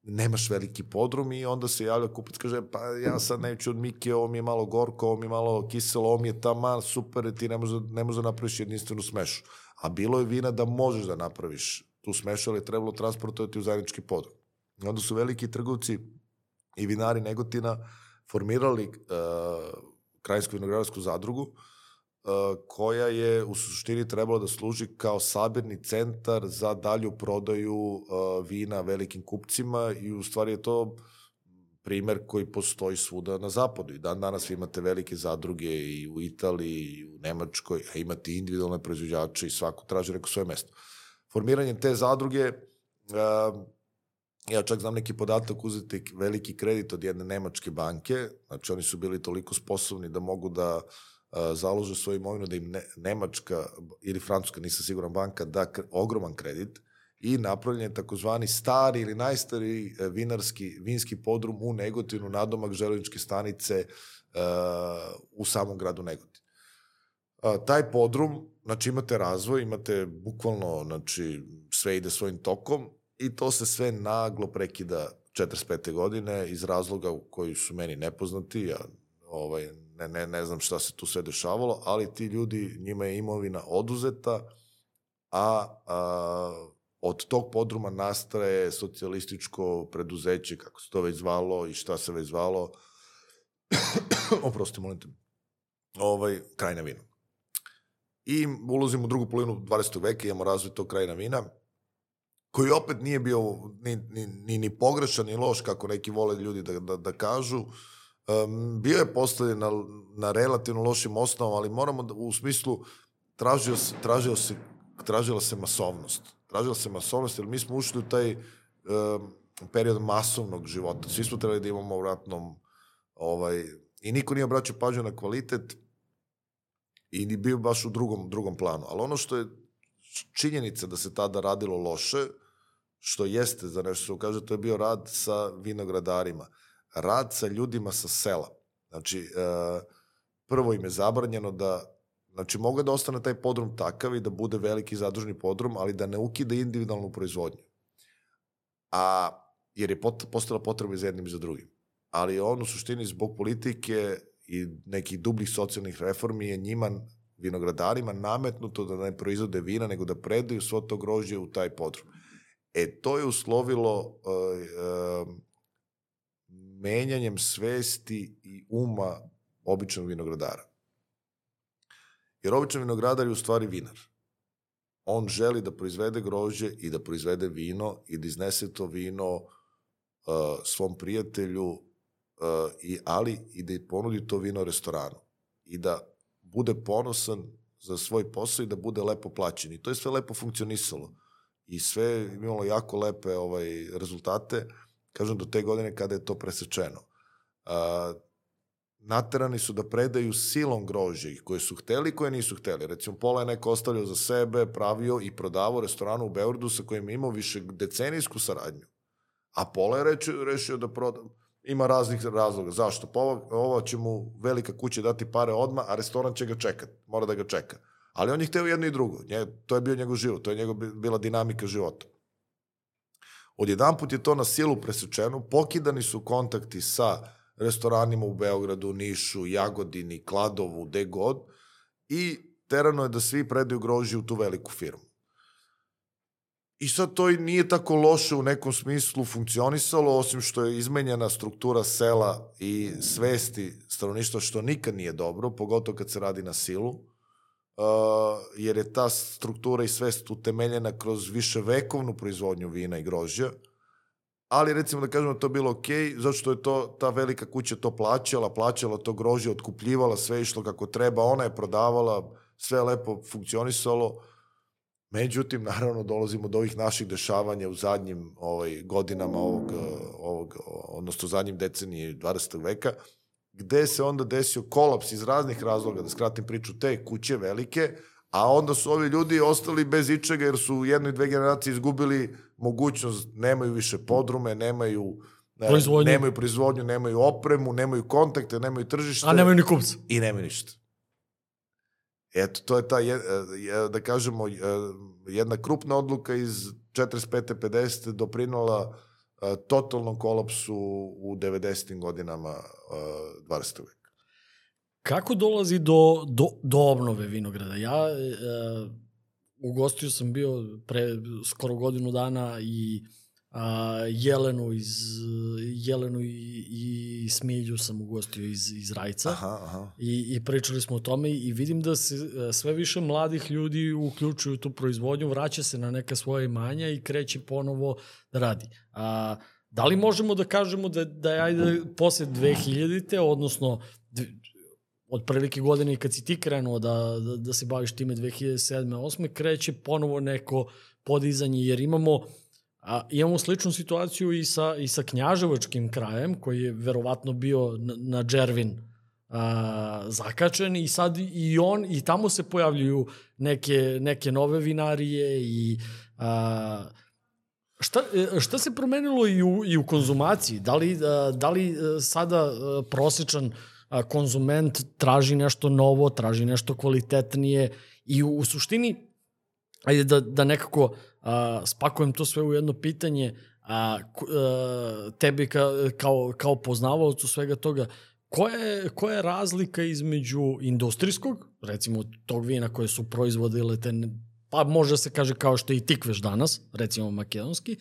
nemaš veliki podrum i onda se javlja kupac, kaže, pa ja sad neću od Mike, ovo mi je malo gorko, ovo mi je malo kiselo, ovo mi je taman, super, ti ne možeš, da, ne možeš da napraviš jedinstvenu smešu. A bilo je vina da možeš da napraviš tu smešu, ali je trebalo transportovati u zajednički podrum. I onda su veliki trgovci i vinari Negotina formirali uh, Krajinsku vinogradarsku zadrugu, uh, koja je u suštini trebala da služi kao sabirni centar za dalju prodaju uh, vina velikim kupcima i u stvari je to primer koji postoji svuda na zapadu. I dan danas imate velike zadruge i u Italiji, i u Nemačkoj, a imate individualne proizvođače i svako traži neko svoje mesto. Formiranjem te zadruge, uh, ja čak znam neki podatak uzeti veliki kredit od jedne nemačke banke, znači oni su bili toliko sposobni da mogu da a, založe svoju imovinu, da im ne, Nemačka ili Francuska, nisam siguran banka, da ogroman kredit i napravljen je takozvani stari ili najstari e, vinarski, vinski podrum u Negotinu, nadomak železničke stanice a, u samom gradu Negotin. A, taj podrum, znači imate razvoj, imate bukvalno, znači sve ide svojim tokom, I to se sve naglo prekida 45. godine iz razloga koji su meni nepoznati, ja ovaj, ne, ne, ne znam šta se tu sve dešavalo, ali ti ljudi, njima je imovina oduzeta, a, a od tog podruma nastaje socijalističko preduzeće, kako se to već zvalo i šta se već zvalo, oprosti, molim te, ovaj, krajna vina. I ulazimo u drugu polovinu 20. veka, imamo razvoj tog krajna vina, koji opet nije bio ni, ni, ni, ni pogrešan ni loš, kako neki vole ljudi da, da, da kažu. Um, bio je postavljen na, na relativno lošim osnovama, ali moramo da, u smislu tražio se, tražio se, tražila se masovnost. Tražila se masovnost, jer mi smo ušli u taj um, period masovnog života. Svi smo trebali da imamo vratnom ovaj, i niko nije obraćao pažnju na kvalitet i ni bio baš u drugom, drugom planu. Ali ono što je činjenica da se tada radilo loše, što jeste za nešto što kaže, to je bio rad sa vinogradarima, rad sa ljudima sa sela. Znači, e, prvo im je zabranjeno da, znači, mogu da ostane taj podrum takav i da bude veliki zadružni podrum, ali da ne ukide individualnu proizvodnju. A, jer je pot, postala potreba za jednim i za drugim. Ali on u suštini zbog politike i nekih dublih socijalnih reformi je njima vinogradarima nametnuto da ne proizvode vina, nego da predaju svo to grožđe u taj podrum. E, to je uslovilo uh, uh, menjanjem svesti i uma običnog vinogradara. Jer običan vinogradar je u stvari vinar. On želi da proizvede grožđe i da proizvede vino i da iznese to vino uh, svom prijatelju, uh, i, ali i da ponudi to vino restoranu. I da bude ponosan za svoj posao i da bude lepo plaćen. I to je sve lepo funkcionisalo. I sve imalo jako lepe ovaj, rezultate, kažem, do te godine kada je to presečeno. A, naterani su da predaju silom grožđe koje su hteli koje nisu hteli. Recimo, pola je neko ostavljao za sebe, pravio i prodavao restoranu u Beogradu sa kojim imao više decenijsku saradnju. A pola je rečio, rešio da proda, Ima raznih razloga. Zašto? Pa ovo će mu velika kuća dati pare odma, a restoran će ga čekati. Mora da ga čeka. Ali on je hteo jedno i drugo. Nje, to je bio njegov život. To je njegov bila dinamika života. Odjedan put je to na silu presečeno. Pokidani su kontakti sa restoranima u Beogradu, Nišu, Jagodini, Kladovu, gde god. I terano je da svi predaju grožđe u tu veliku firmu. I sad to i nije tako loše u nekom smislu funkcionisalo, osim što je izmenjena struktura sela i svesti stanovništva, što nikad nije dobro, pogotovo kad se radi na silu, jer je ta struktura i svest utemeljena kroz više vekovnu proizvodnju vina i grožđa, ali recimo da kažemo da to bilo ok, zato što je to, ta velika kuća to plaćala, plaćala to grožđe, otkupljivala, sve išlo kako treba, ona je prodavala, sve lepo funkcionisalo, Međutim, naravno, dolazimo do ovih naših dešavanja u zadnjim ovaj, godinama ovog, ovog, odnosno zadnjim decenije 20. veka, gde se onda desio kolaps iz raznih razloga, da skratim priču, te kuće velike, A onda su ovi ljudi ostali bez ičega jer su u jednoj dve generacije izgubili mogućnost, nemaju više podrume, nemaju ne, Proizvodnju. nemaju proizvodnju, nemaju opremu, nemaju kontakte, nemaju tržište A nemaju ni kupca. i nemaju ništa. Eto, to je ta, je- je- da kažemo, je- jedna krupna odluka iz 45. 50. doprinula e, totalnom kolapsu u 90. godinama e, 20. veka. Kako dolazi do, do, do obnove vinograda? Ja e, ugostio sam bio pre skoro godinu dana i a, Jelenu iz Jelenu i, i Smilju sam ugostio iz, iz Rajca. Aha, aha. I, I pričali smo o tome i vidim da se e, sve više mladih ljudi uključuju u tu proizvodnju, vraća se na neka svoja imanja i kreće ponovo da radi. A, da li možemo da kažemo da, da je ajde posle 2000-te, odnosno od prilike godine i kad si ti krenuo da, da, da se baviš time 2007. 8. kreće ponovo neko podizanje, jer imamo A, imamo sličnu situaciju i sa, i sa knjaževačkim krajem, koji je verovatno bio na, na Džervin a, zakačen i sad i on i tamo se pojavljuju neke, neke nove vinarije i a, šta, e, šta se promenilo i u, i u konzumaciji? Da li, da li e, sada a, prosečan a, konzument traži nešto novo, traži nešto kvalitetnije i u, u suštini ajde da, da nekako a, spakujem to sve u jedno pitanje, a, a, tebi ka, kao, kao poznavaocu svega toga, koja je, koja je razlika između industrijskog, recimo tog vina koje su proizvodile te, pa može se kaže kao što i tikveš danas, recimo makedonski,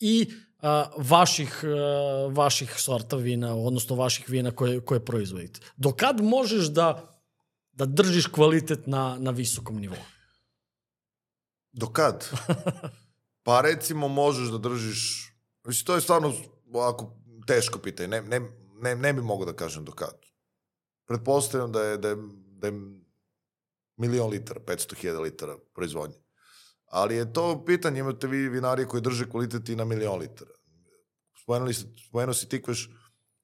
i a, vaših, a, vaših sorta vina, odnosno vaših vina koje, koje proizvodite. Do kad možeš da, da držiš kvalitet na, na visokom nivou? Do kad? Pa recimo možeš da držiš, mislim to je stvarno ovako teško pitanje, ne, ne, ne, ne bi mogao da kažem do kad. Pretpostavljam da je, da je, da je milion litara, 500.000 litara proizvodnje. Ali je to pitanje, imate vi vinarije koji drže kvalitet i na milion litara. Spomenuli si, spomenuo si Tikveš,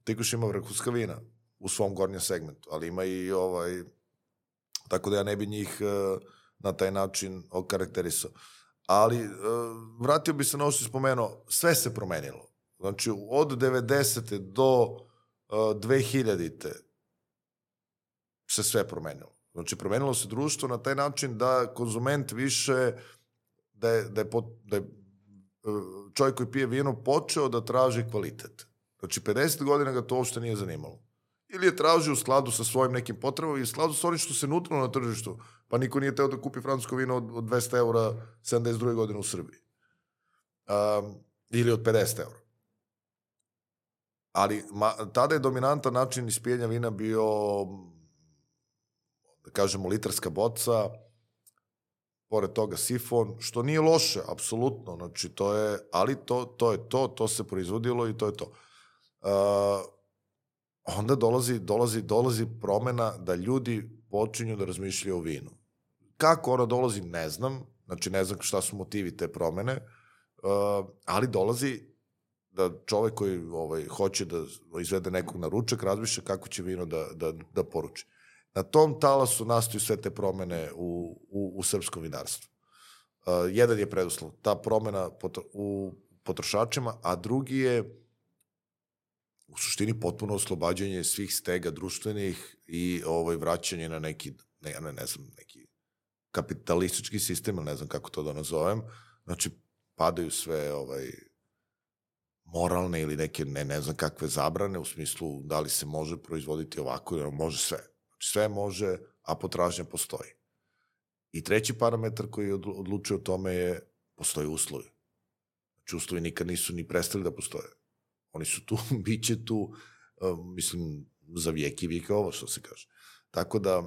Tikveš ima vrhunska vina u svom gornjem segmentu, ali ima i ovaj, tako da ja ne bi njih uh, na taj način okarakterisao. Ali uh, vratio bi se na ovo što spomenuo, sve se promenilo. Znači, od 90. do uh, 2000. se sve promenilo. Znači, promenilo se društvo na taj način da konzument više, da je, da je, pot, da je uh, čovjek koji pije vino počeo da traži kvalitet. Znači, 50 godina ga to uopšte nije zanimalo. Ili je tražio u skladu sa svojim nekim potrebama i u skladu sa onim što se nutrilo na tržištu. Pa niko nije teo da kupi francusko vino od, od 200 eura 72. godine u Srbiji. Um, ili od 50 eura. Ali ma, tada je dominantan način ispijenja vina bio da kažemo litarska boca, pored toga sifon, što nije loše, apsolutno, znači to je, ali to, to je to, to se proizvodilo i to je to. Uh, onda dolazi, dolazi, dolazi promena da ljudi počinju da razmišljaju o vinu. Kako ona dolazi, ne znam, znači ne znam šta su motivi te promene, uh, ali dolazi da čovek koji ovaj, hoće da izvede nekog na ručak razmišlja kako će vino da, da, da poruči. Na tom talasu nastaju sve te promene u, u, u srpskom vinarstvu. Uh, jedan je preduslov, ta promena potro, u potrošačima, a drugi je u suštini potpuno oslobađanje svih stega društvenih i ovaj vraćanje na neki ne, ne, ne znam, neki kapitalistički sistem, ne znam kako to da nazovem. Znači, padaju sve ovaj, moralne ili neke, ne, ne znam kakve zabrane, u smislu da li se može proizvoditi ovako ili može sve. Znači, sve može, a potražnja postoji. I treći parametar koji odlučuje o tome je, postoje uslovi. Znači, uslovi nikad nisu ni prestali da postoje. Oni su tu, bit će tu, uh, mislim, za vijek i vijek ovo što se kaže. Tako da,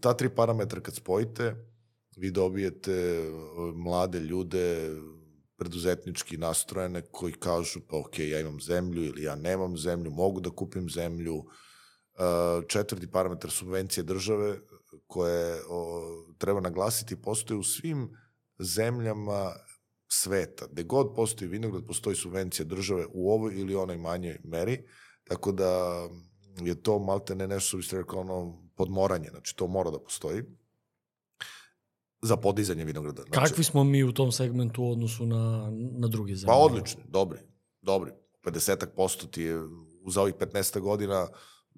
ta tri parametra kad spojite, vi dobijete mlade ljude, preduzetnički nastrojene koji kažu pa ok, ja imam zemlju ili ja nemam zemlju, mogu da kupim zemlju. Četvrti parametar subvencije države koje o, treba naglasiti postoje u svim zemljama sveta. Gde god postoji vinograd, postoji subvencija države u ovoj ili onoj manjoj meri, tako da je to malte ne nešto što biste rekao ono podmoranje, znači to mora da postoji. za podizanje vinograda. Znači, Kakvi smo mi u tom segmentu u odnosu na, na druge zemlje? Pa odlični, dobri, dobri. 50% ti je za ovih 15 godina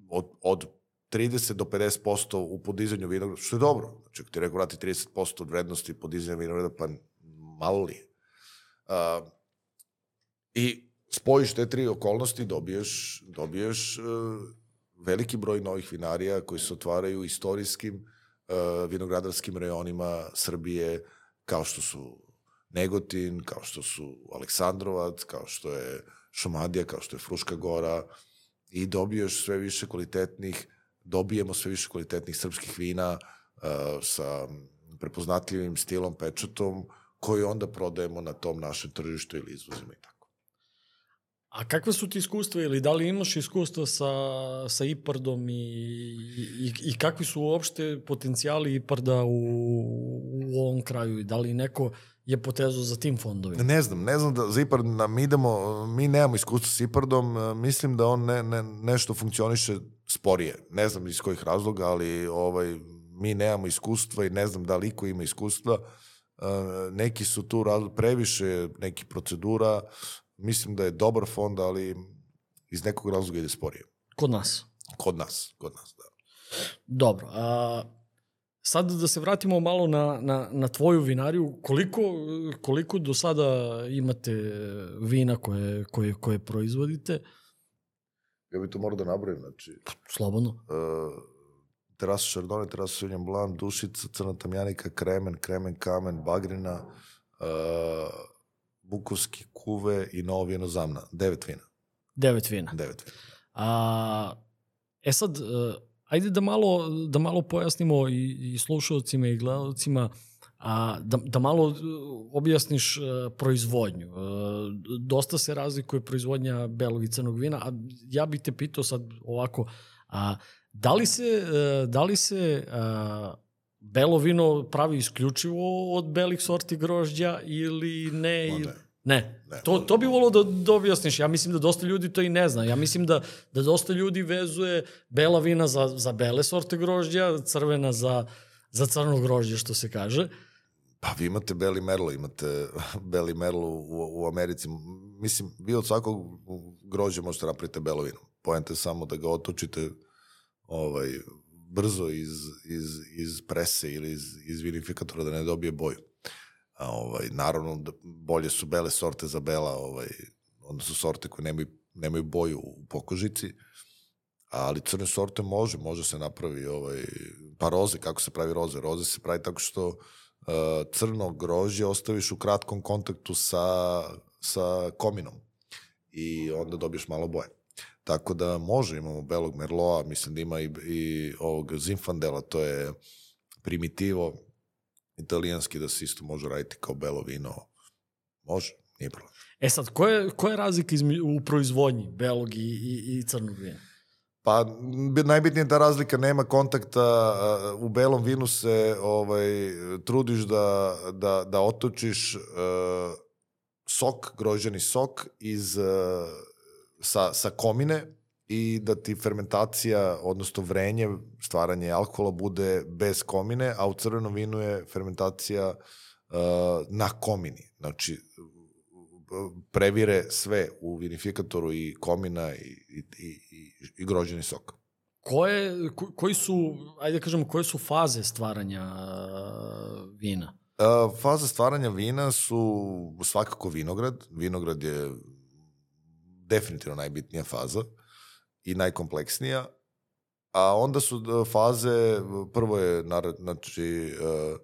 od, od 30 do 50% u podizanju vinograda, što je dobro. Znači, ako ti rekao vrati 30% od vrednosti podizanja vinograda, pa malo li je. Uh, I spojiš te tri okolnosti, dobiješ, dobiješ uh, veliki broj novih vinarija koji se otvaraju istorijskim uh, vinogradarskim rejonima Srbije, kao što su Negotin, kao što su Aleksandrovac, kao što je Šumadija, kao što je Fruška gora i dobiješ sve više kvalitetnih, dobijemo sve više kvalitetnih srpskih vina uh, sa prepoznatljivim stilom, pečatom, koji onda prodajemo na tom našem tržištu ili izvozimo i tako. A kakve su ti iskustva ili da li imaš iskustva sa, sa IPARDom i, i, i kakvi su uopšte potencijali IPARDa u, u ovom kraju i da li neko je potezu za tim fondovima? Ne znam, ne znam da za IPARD na, mi idemo, mi nemamo iskustva sa IPARDom, mislim da on ne, ne, nešto funkcioniše sporije. Ne znam iz kojih razloga, ali ovaj, mi nemamo iskustva i ne znam da li iko ima iskustva. neki su tu previše nekih procedura, mislim da je dobar fond, ali iz nekog razloga ide sporije. Kod nas? Kod nas, kod nas, da. Dobro, a sad da se vratimo malo na, na, na tvoju vinariju, koliko, koliko do sada imate vina koje, koje, koje proizvodite? Ja bih to morao da nabrojim, znači... Slobodno. Uh, terasa Chardonnay, terasa Sauvignon Blanc, Dušica, Crna Tamjanika, Kremen, Kremen Kamen, Bagrina, uh, Bukovski kuve i novo vino zamna. Devet vina. Devet vina. Devet vina. A, e sad, uh, ajde da malo, da malo pojasnimo i, i slušalcima i gledalcima, a, da, da malo e, objasniš a, e, proizvodnju. A, dosta se razlikuje proizvodnja belog i crnog vina, a ja bih te pitao sad ovako, a, da li se, a, da li se a, belo vino pravi isključivo od belih sorti grožđa ili ne? Ma ne. Ne. To, to bi volao da, da objasniš. Ja mislim da dosta ljudi to i ne zna. Ja mislim da, da dosta ljudi vezuje bela vina za, za bele sorte grožđa, crvena za, za crno grožđe, što se kaže. Pa vi imate beli merlo, imate beli merlo u, u Americi. Mislim, vi od svakog grožđa možete napraviti belo vino. Pojente samo da ga otočite ovaj, brzo iz, iz, iz prese ili iz, iz vinifikatora da ne dobije boju. A, ovaj, naravno, da bolje su bele sorte za bela, ovaj, odnosno sorte koje nemaju, nemaju boju u pokožici, ali crne sorte može, može se napravi, ovaj, pa roze, kako se pravi roze? Roze se pravi tako što uh, crno grožđe ostaviš u kratkom kontaktu sa, sa kominom i onda dobiješ malo boje. Tako da može, imamo belog merloa, mislim da ima i, i ovog zinfandela, to je primitivo, italijanski da se isto može raditi kao belo vino. Može, nije problem. E sad, koja je, koja je razlika izme, u proizvodnji belog i, i, i crnog vina? Pa najbitnije je da razlika nema kontakta, u belom vinu se ovaj, trudiš da, da, da otočiš uh, sok, grožđani sok iz, uh, sa, sa komine i da ti fermentacija, odnosno vrenje, stvaranje alkohola bude bez komine, a u crvenom vinu je fermentacija uh, na komini. Znači, previre sve u vinifikatoru i komina i, i, i, i grožđeni sok. Koje, ko, koji su, ajde da kažemo, koje su faze stvaranja uh, vina? Uh, faze stvaranja vina su svakako vinograd. Vinograd je definitivno najbitnija faza. Uh, i najkompleksnija, a onda su e, faze, prvo je znači uh,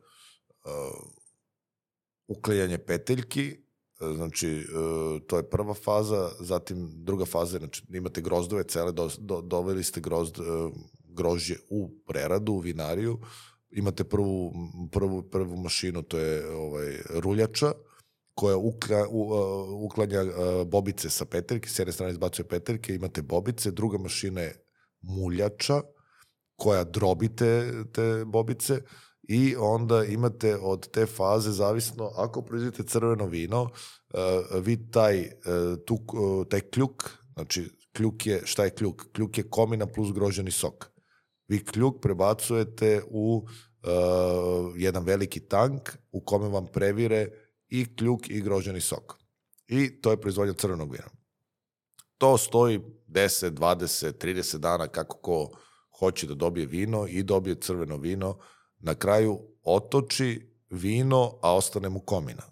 uh, peteljki, znači uh, to je prva faza, zatim druga faza, znači imate grozdove cele, do, do, doveli ste grozd, grožđe u preradu, u vinariju, imate prvu, prvu, prvu mašinu, to je ovaj, ruljača, koja ukla, u, uh, uklanja uh, bobice sa peterke, s jedne strane izbacuje peterke, imate bobice, druga mašina je muljača koja drobi te, te bobice i onda imate od te faze zavisno, ako proizvodite crveno vino, uh, vi taj, tu, taj kljuk, znači kljuk je, šta je kljuk? Kljuk je komina plus groženi sok. Vi kljuk prebacujete u uh, jedan veliki tank u kome vam previre i kljuk i groženi sok. I to je proizvodnja crvenog vina. To stoji 10, 20, 30 dana kako ko hoće da dobije vino i dobije crveno vino. Na kraju otoči vino, a ostane mu komina.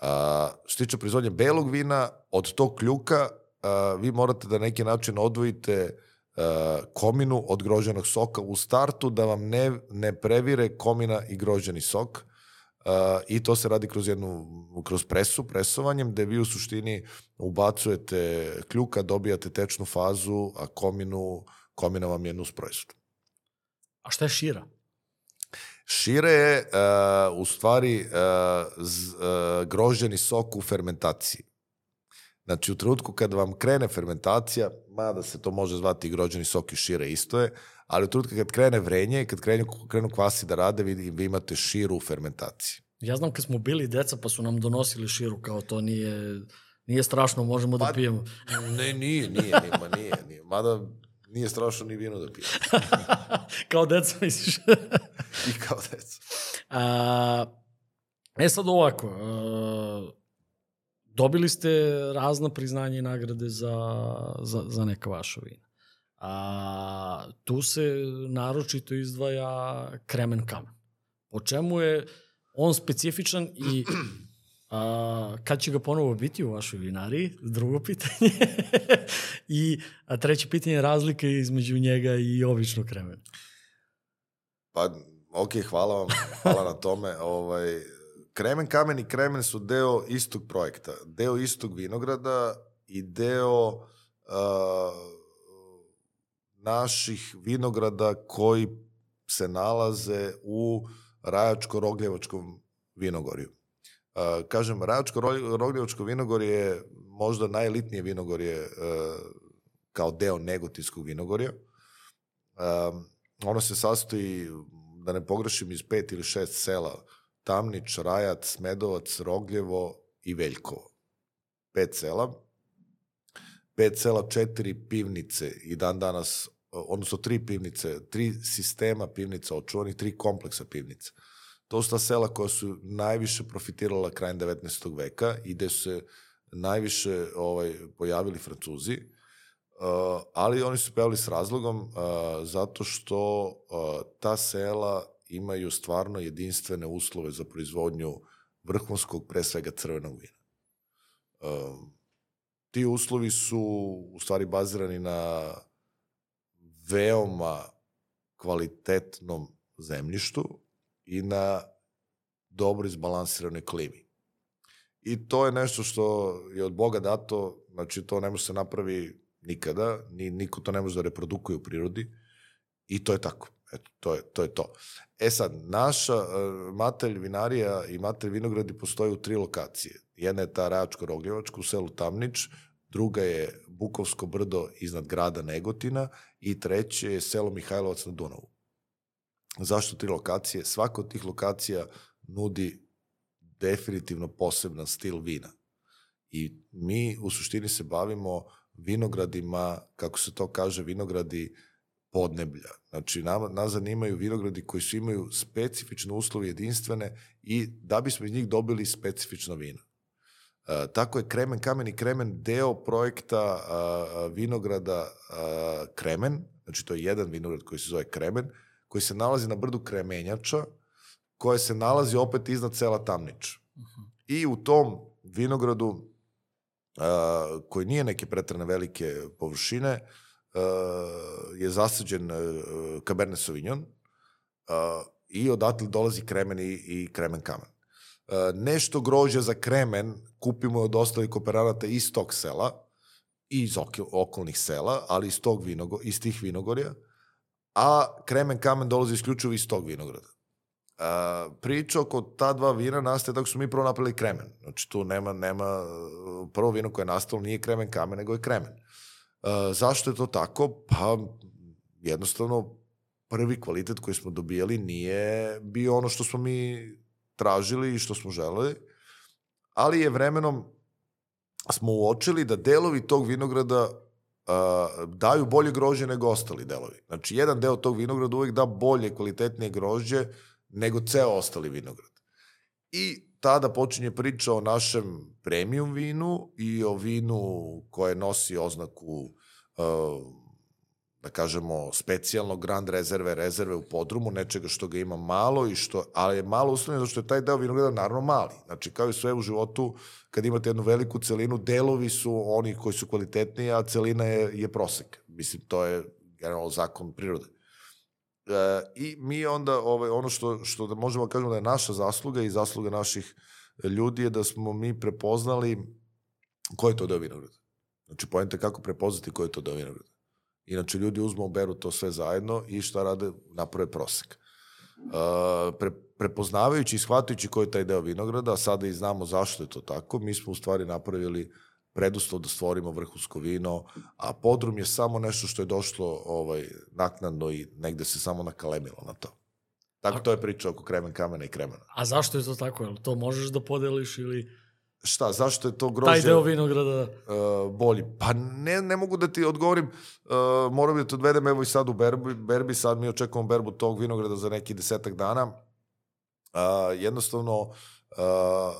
A, što tiče proizvodnje belog vina, od tog kljuka a, vi morate da neki način odvojite kominu od groženog soka u startu, da vam ne, ne previre komina i groženi sok. I to se radi kroz jednu, kroz presu, presovanjem, gde vi u suštini ubacujete kljuka, dobijate tečnu fazu, a kominu, komina vam je nus proizvod. A šta je šira? Šire je uh, u stvari uh, z, uh, groženi sok u fermentaciji. Znači, u trenutku kada vam krene fermentacija, mada se to može zvati groženi sok i šire isto je, ali u trenutku kad krene vrenje, kad krenu, krenu kvasi da rade, vi, vi imate širu u fermentaciji. Ja znam kad smo bili deca pa su nam donosili širu, kao to nije, nije strašno, možemo da Pa, pijemo. Ne, nije, nije, nije, nije, nije. Mada nije strašno ni vino da pije. kao deca misliš. I kao deca. A, e sad ovako, a, dobili ste razna priznanja i nagrade za, za, za neka vaša vina. A, tu se naročito izdvaja kremen kamen. Po čemu je on specifičan i a, kad će ga ponovo biti u vašoj vinariji? Drugo pitanje. I a treće pitanje je razlika između njega i običnog kremena. Pa, ok, hvala vam, hvala na tome. Ovaj, Kremen kamen i Kremen su deo istog projekta, deo istog vinograda i deo uh, naših vinograda koji se nalaze u Rajačko-Rogljevačkom vinogorju. Kažem, Rajačko-Rogljevačko vinogorje je možda najelitnije vinogorje uh, kao deo Negotinskog vinogorja. Um, ono se sastoji, da ne pogrešim, iz pet ili šest sela. Tamnić, Rajac, Smedovac, Rogljevo i Veljkovo. Pet sela. Pet sela, četiri pivnice i dan danas, odnosno tri pivnice, tri sistema pivnica očuvanih, tri kompleksa pivnica. To su ta sela koja su najviše profitirala krajem 19. veka i gde su se najviše ovaj, pojavili Francuzi. Uh, ali oni su pevali s razlogom uh, zato što uh, ta sela imaju stvarno jedinstvene uslove za proizvodnju vrhunskog, pre svega crvenog vina. Uh, ti uslovi su u stvari bazirani na veoma kvalitetnom zemljištu i na dobro izbalansiranoj klimi. I to je nešto što je od Boga dato, znači to ne može se napravi nikada, ni, niko to ne može da reprodukuje u prirodi i to je tako. Eto, to je to. Je to. E sad, naša uh, matelj vinarija i matelj vinogradi postoje u tri lokacije. Jedna je ta Rajačko-Rogljevačka u selu Tamnič, druga je Bukovsko brdo iznad grada Negotina i treće je selo Mihajlovac na Dunavu. Zašto tri lokacije? Svaka od tih lokacija nudi definitivno poseban stil vina. I mi u suštini se bavimo vinogradima, kako se to kaže, vinogradi podneblja. Znači, nam, nas zanimaju vinogradi koji su imaju specifične uslove jedinstvene i da bismo iz njih dobili specifično vino. E, tako je Kremen Kamen i Kremen deo projekta a, vinograda a, Kremen, znači to je jedan vinograd koji se zove Kremen, koji se nalazi na brdu Kremenjača, koje se nalazi opet iznad sela Tamnič. Uh -huh. I u tom vinogradu, koji nije neke pretrane velike površine, je zasađen Cabernet Sauvignon i odatle dolazi kremen i, i kremen kamen. Uh, nešto grožja za kremen kupimo od ostalih kooperanata iz tog sela, i iz okolnih sela, ali iz, tog vinogo, iz tih vinogorja, a kremen kamen dolazi isključivo iz tog vinograda. Uh, priča oko ta dva vina nastaje tako su mi prvo napravili kremen. Znači tu nema, nema, prvo vino koje je nastalo nije kremen kamen, nego je kremen. Uh, zašto je to tako? Pa jednostavno prvi kvalitet koji smo dobijali nije bio ono što smo mi tražili i što smo želeli, ali je vremenom smo uočili da delovi tog vinograda uh, daju bolje grožđe nego ostali delovi. Znači, jedan deo tog vinograda uvek da bolje, kvalitetnije grožđe nego ceo ostali vinograd. I tada počinje priča o našem premium vinu i o vinu koje nosi oznaku uh, da kažemo, specijalno grand rezerve, rezerve u podrumu, nečega što ga ima malo, i što, ali je malo uslovljeno zato što je taj deo vinograda naravno mali. Znači, kao i sve u životu, kad imate jednu veliku celinu, delovi su oni koji su kvalitetniji, a celina je, je prosek. Mislim, to je generalno zakon prirode. E, I mi onda, ovaj, ono što, što da možemo da kažemo da je naša zasluga i zasluga naših ljudi je da smo mi prepoznali ko je to deo vinograda. Znači, pojente kako prepoznati ko je to deo vinograda. Inače, ljudi uzmu, beru to sve zajedno i šta rade? Naprave prosek. Uh, pre, prepoznavajući i shvatajući koji je taj deo vinograda, a sada i znamo zašto je to tako, mi smo u stvari napravili preduslov da stvorimo vrhunsko vino, a podrum je samo nešto što je došlo ovaj, naknadno i negde se samo nakalemilo na to. Tako a, to je priča oko kremen kamena i kremena. A zašto je to tako? Jel to možeš da podeliš ili... Šta, zašto je to grožđe... Taj deo vinograda... Uh, bolji. Pa ne, ne mogu da ti odgovorim, uh, moram da te odvedem evo i sad u berbi, berbi, sad mi očekujemo berbu tog vinograda za neki desetak dana. Uh, jednostavno, uh,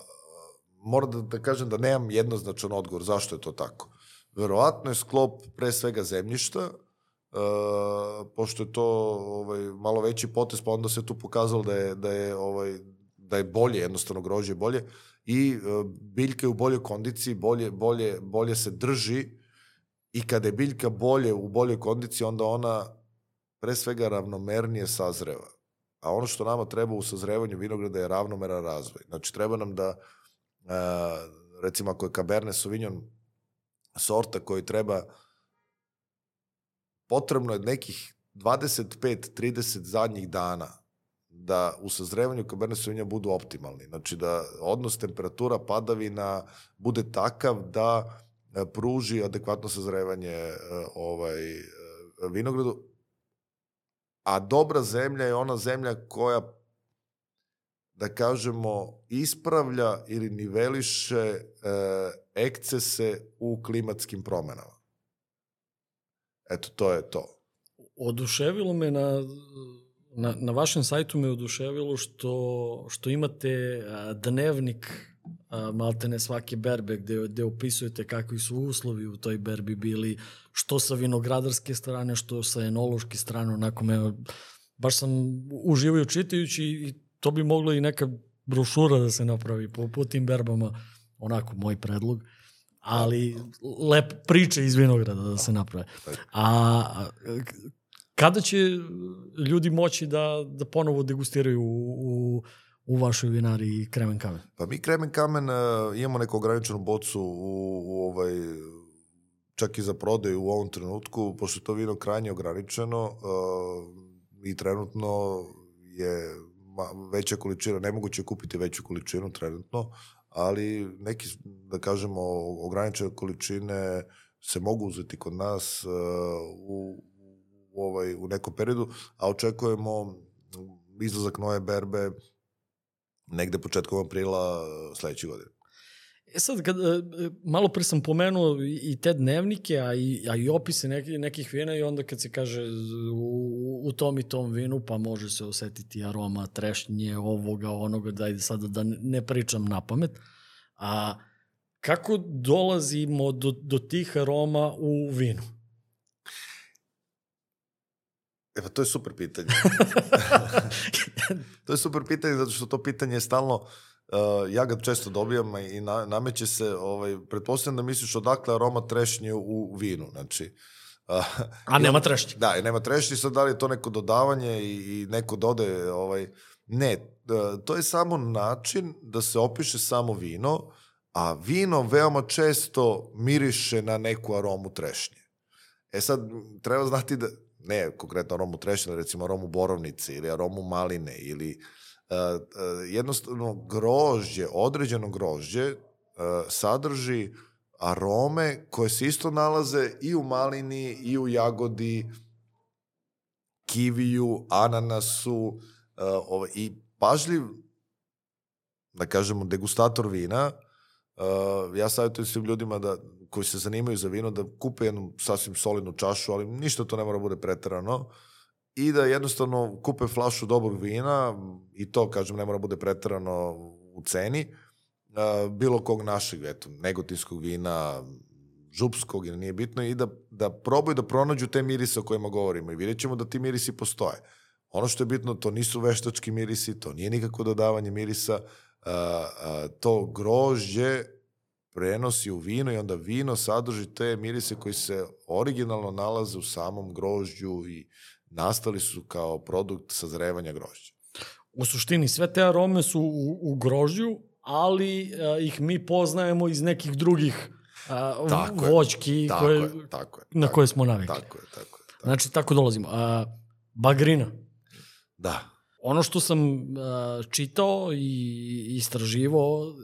moram da, da kažem da nemam jednoznačan odgovor zašto je to tako. Verovatno je sklop pre svega zemljišta, uh, pošto je to ovaj, malo veći potez, pa onda se tu pokazalo da je, da je, ovaj, da je bolje, jednostavno grožje bolje i uh, biljka je u boljoj kondiciji, bolje, bolje, bolje se drži i kada je biljka bolje u boljoj kondiciji, onda ona pre svega ravnomernije sazreva. A ono što nama treba u sazrevanju vinograda je ravnomeran razvoj. Znači, treba nam da, uh, recimo ako je Cabernet Sauvignon sorta koji treba, potrebno je nekih 25-30 zadnjih dana da u sazrevanju Cabernet Sauvignon budu optimalni. Znači da odnos temperatura padavina bude takav da e, pruži adekvatno sazrevanje e, ovaj e, vinogradu. A dobra zemlja je ona zemlja koja da kažemo ispravlja ili niveliše ekcese u klimatskim promenama. Eto, to je to. Oduševilo me na Na, na vašem sajtu me oduševilo što, što imate dnevnik maltene svake berbe gde, gde opisujete kakvi su uslovi u toj berbi bili, što sa vinogradarske strane, što sa enološke strane, onako me, baš sam uživio čitajući i to bi moglo i neka brošura da se napravi po, po tim berbama, onako moj predlog ali lep priče iz vinograda da se naprave. A Kada će ljudi moći da, da ponovo degustiraju u, u, u vašoj vinari kremen kamen? Pa mi kremen kamen uh, imamo neku ograničenu bocu u, u ovaj, čak i za prodaju u ovom trenutku, pošto to vino krajnje ograničeno uh, i trenutno je veća količina, nemoguće je kupiti veću količinu trenutno, ali neki, da kažemo, ograničene količine se mogu uzeti kod nas uh, u, ovaj, u nekom periodu, a očekujemo izlazak nove berbe negde početkom aprila sledeće godine. E sad, kad, e, malo pre sam pomenuo i te dnevnike, a i, a i opise nekih, nekih vina i onda kad se kaže u, u tom i tom vinu, pa može se osetiti aroma trešnje, ovoga, onoga, da sada da ne pričam na pamet. A kako dolazimo do, do tih aroma u vinu? E pa to je super pitanje. to je super pitanje zato što to pitanje je stalno uh, ja ga često dobijam i na, nameće se, ovaj, pretpostavljam da misliš odakle aroma trešnje u, vinu, znači Uh, A nema trešnje. Da, i nema trešnje, sad da li je to neko dodavanje i, i neko dode, ovaj, ne, uh, to je samo način da se opiše samo vino, a vino veoma često miriše na neku aromu trešnje. E sad, treba znati da ne konkretno aromu trešnje, recimo aromu borovnice ili aromu maline ili uh, uh, jednostavno grožđe, određeno grožđe uh, sadrži arome koje se isto nalaze i u malini i u jagodi, kiviju, ananasu uh, ovaj, i pažljiv, da kažemo, degustator vina. Uh, ja savjetujem svim ljudima da, koji se zanimaju za vino da kupe jednu sasvim solidnu čašu, ali ništa to ne mora bude preterano i da jednostavno kupe flašu dobrog vina i to, kažem, ne mora bude preterano u ceni, bilo kog našeg, eto, negotinskog vina, župskog ili nije bitno i da, da probaju da pronađu te mirise o kojima govorimo i vidjet ćemo da ti mirisi postoje. Ono što je bitno, to nisu veštački mirisi, to nije nikako dodavanje mirisa, to grožđe prenosi u vino i onda vino sadrži te mirise koji se originalno nalaze u samom grožđu i nastali su kao produkt sazrevanja grožđa. U suštini sve te arome su u, u grožđu, ali a, ih mi poznajemo iz nekih drugih a, Tako je, voćki Tako koje, je, tako je. na tako koje je, smo navikli. Tako je, tako je. Tako. Znači, tako dolazimo. A, bagrina. Da, Ono što sam uh, čitao i istraživao, uh,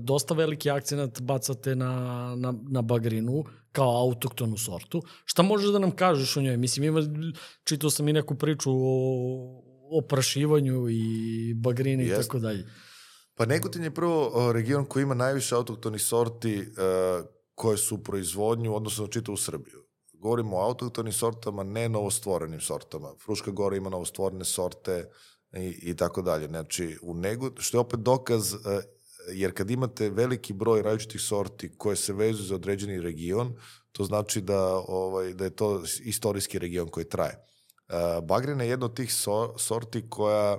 dosta veliki akcenat bacate na, na, na bagrinu kao autoktonu sortu. Šta možeš da nam kažeš o njoj? Mislim, ima, čitao sam i neku priču o, o prašivanju i bagrini i tako dalje. Pa Negotin je prvo o, region koji ima najviše autohtonih sorti uh, koje su u proizvodnju, odnosno na čitavu Srbiju. Govorimo o autohtonim sortama, ne novostvorenim sortama. Fruška Gora ima novostvorene sorte i, i tako dalje. Znači, u Negot, što je opet dokaz, uh, jer kad imate veliki broj različitih sorti koje se vezuju za određeni region, to znači da, ovaj, da je to istorijski region koji traje. Uh, Bagrina je jedna od tih so, sorti koja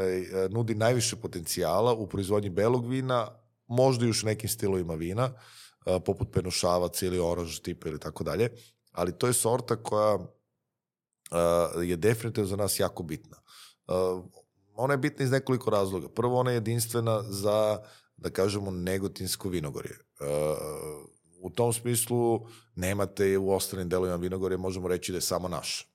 e, nudi najviše potencijala u proizvodnji belog vina, možda još u nekim stilovima vina, e, poput penušavac ili oranž tipa ili tako dalje, ali to je sorta koja e, je definitivno za nas jako bitna. E, ona je bitna iz nekoliko razloga. Prvo, ona je jedinstvena za, da kažemo, negotinsko vinogorje. E, u tom smislu nemate u ostalim delovima vinogorje, možemo reći da je samo naša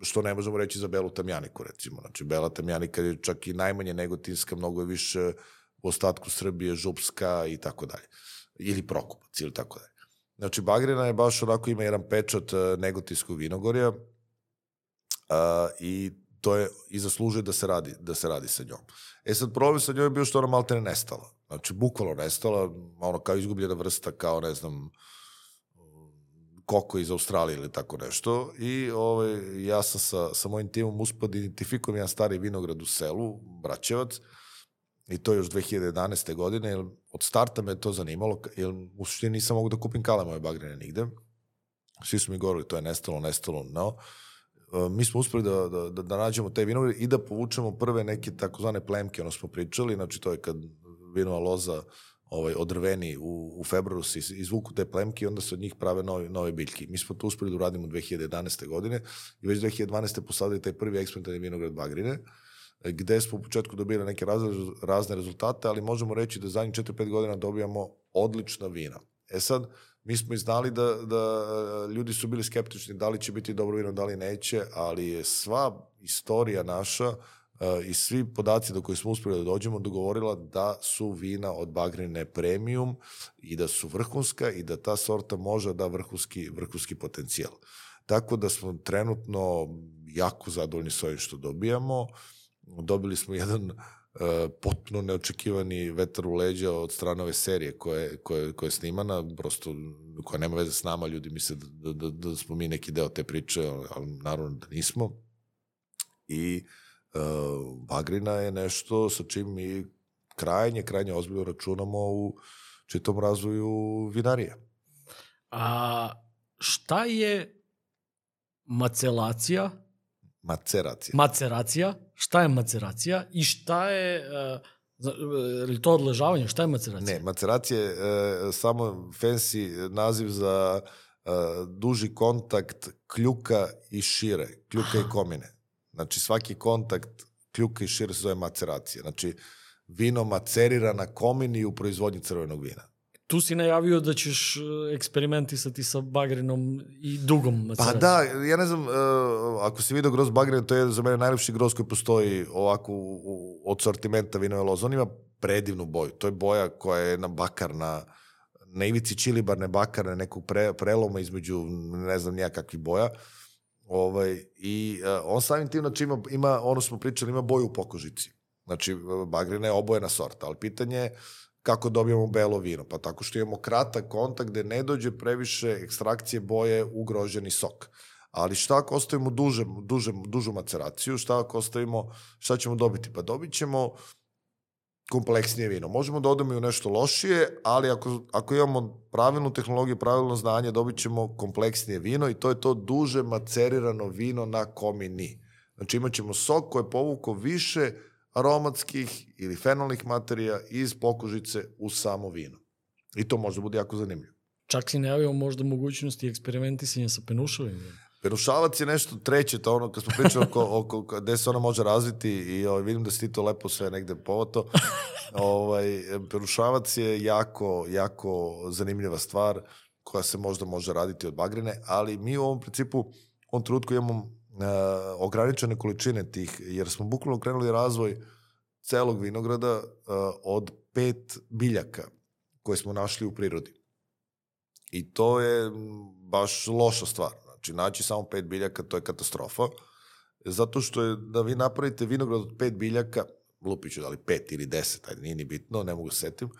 što ne možemo reći za belu tamjaniku, recimo. Znači, bela tamjanika je čak i najmanje negotinska, mnogo je više u ostatku Srbije, župska i tako dalje. Ili prokupac ili tako dalje. Znači, bagrina je baš onako, ima jedan pečat e, negotinskog vinogorja a, i to je i zaslužuje da se radi, da se radi sa njom. E sad, problem sa njom je bio što ona malte ne nestala. Znači, bukvalno nestala, ono kao izgubljena vrsta, kao ne znam, koko iz Australije ili tako nešto. I ovaj, ja sam sa, sa mojim timom uspio da identifikujem jedan stari vinograd u selu, Braćevac, i to još 2011. godine, jer od starta me to zanimalo, jer u suštini nisam mogu da kupim kalemove bagrine nigde. Svi su mi govorili, to je nestalo, nestalo, no. E, Mi smo uspeli da, da, da, da nađemo te vinograde i da povučemo prve neke takozvane plemke, ono smo pričali, znači to je kad vinova loza ovaj, odrveni u, u februaru se iz- izvuku te plemke i onda se od njih prave nove, nove biljke. Mi smo to uspeli da uradimo 2011. godine i već 2012. posadili taj prvi eksperimentalni vinograd Bagrine, e, gde smo u početku dobili neke razne, razne rezultate, ali možemo reći da zadnjih 4-5 godina dobijamo odlična vina. E sad, mi smo i znali da, da e, ljudi su bili skeptični da li će biti dobro vino, da li neće, ali je sva istorija naša Uh, i svi podaci do koji smo uspeli da dođemo dogovorila da su vina od bagrine premium i da su vrhunska i da ta sorta može da vrhunski, vrhunski potencijal. Tako da smo trenutno jako zadovoljni s ovim što dobijamo. Dobili smo jedan potpuno neočekivani vetar u leđa od strane ove serije koje, koje, koje je snimana, prosto koja nema veze s nama, ljudi misle da, da, da, da smo mi neki deo te priče, ali naravno da nismo. I uh, bagrina je nešto sa čim mi krajnje, krajnje ozbiljno računamo u čitom razvoju vinarije. A šta je macelacija, Maceracija. maceracija, šta je maceracija i šta je, uh, li to odležavanje, šta je maceracija? Ne, maceracija je e, samo fancy naziv za e, duži kontakt kljuka i šire, kljuka i komine. Znači svaki kontakt kljuka i šire se zove maceracija. Znači vino macerira na komini u proizvodnji crvenog vina. Tu si najavio da ćeš e, eksperimentisati sa bagrenom i dugom Pa maceracijom. da, ja ne znam, uh, ako si vidio groz bagren, to je za mene najlepši groz koji postoji ovako u, u, od sortimenta vinove loze. On ima predivnu boju. To je boja koja je na bakarna, na ivici čilibarne bakarne, nekog pre, preloma između ne znam nijakakvih boja. Ovaj, I uh, on samim tim, znači ima, ima, ono smo pričali, ima boju u pokožici. Znači, bagrina je obojena sorta, ali pitanje je kako dobijamo belo vino? Pa tako što imamo kratak kontakt gde ne dođe previše ekstrakcije boje u sok. Ali šta ako ostavimo duže, duže, dužu maceraciju, šta ako ostavimo, šta ćemo dobiti? Pa dobit ćemo kompleksnije vino. Možemo da odemo i u nešto lošije, ali ako, ako imamo pravilnu tehnologiju, pravilno znanje, dobit ćemo kompleksnije vino i to je to duže macerirano vino na komini. Znači imat ćemo sok koji je povukao više aromatskih ili fenolnih materija iz pokožice u samo vino. I to može da bude jako zanimljivo. Čak si najavio možda mogućnosti eksperimentisanja sa penušovim. Penušavac je nešto treće, to ono kad smo pričali oko, oko gde se ona može razviti i ovaj, vidim da si ti to lepo sve negde povoto. ovaj, penušavac je jako, jako zanimljiva stvar koja se možda može raditi od bagrine, ali mi u ovom principu u ovom trenutku imamo uh, ograničene količine tih, jer smo bukvalno krenuli razvoj celog vinograda uh, od pet biljaka koje smo našli u prirodi. I to je baš loša stvar. Znači, naći samo pet biljaka, to je katastrofa. Zato što je, da vi napravite vinograd od pet biljaka, lupiću da li pet ili deset, ajde, nije ni bitno, ne mogu setim,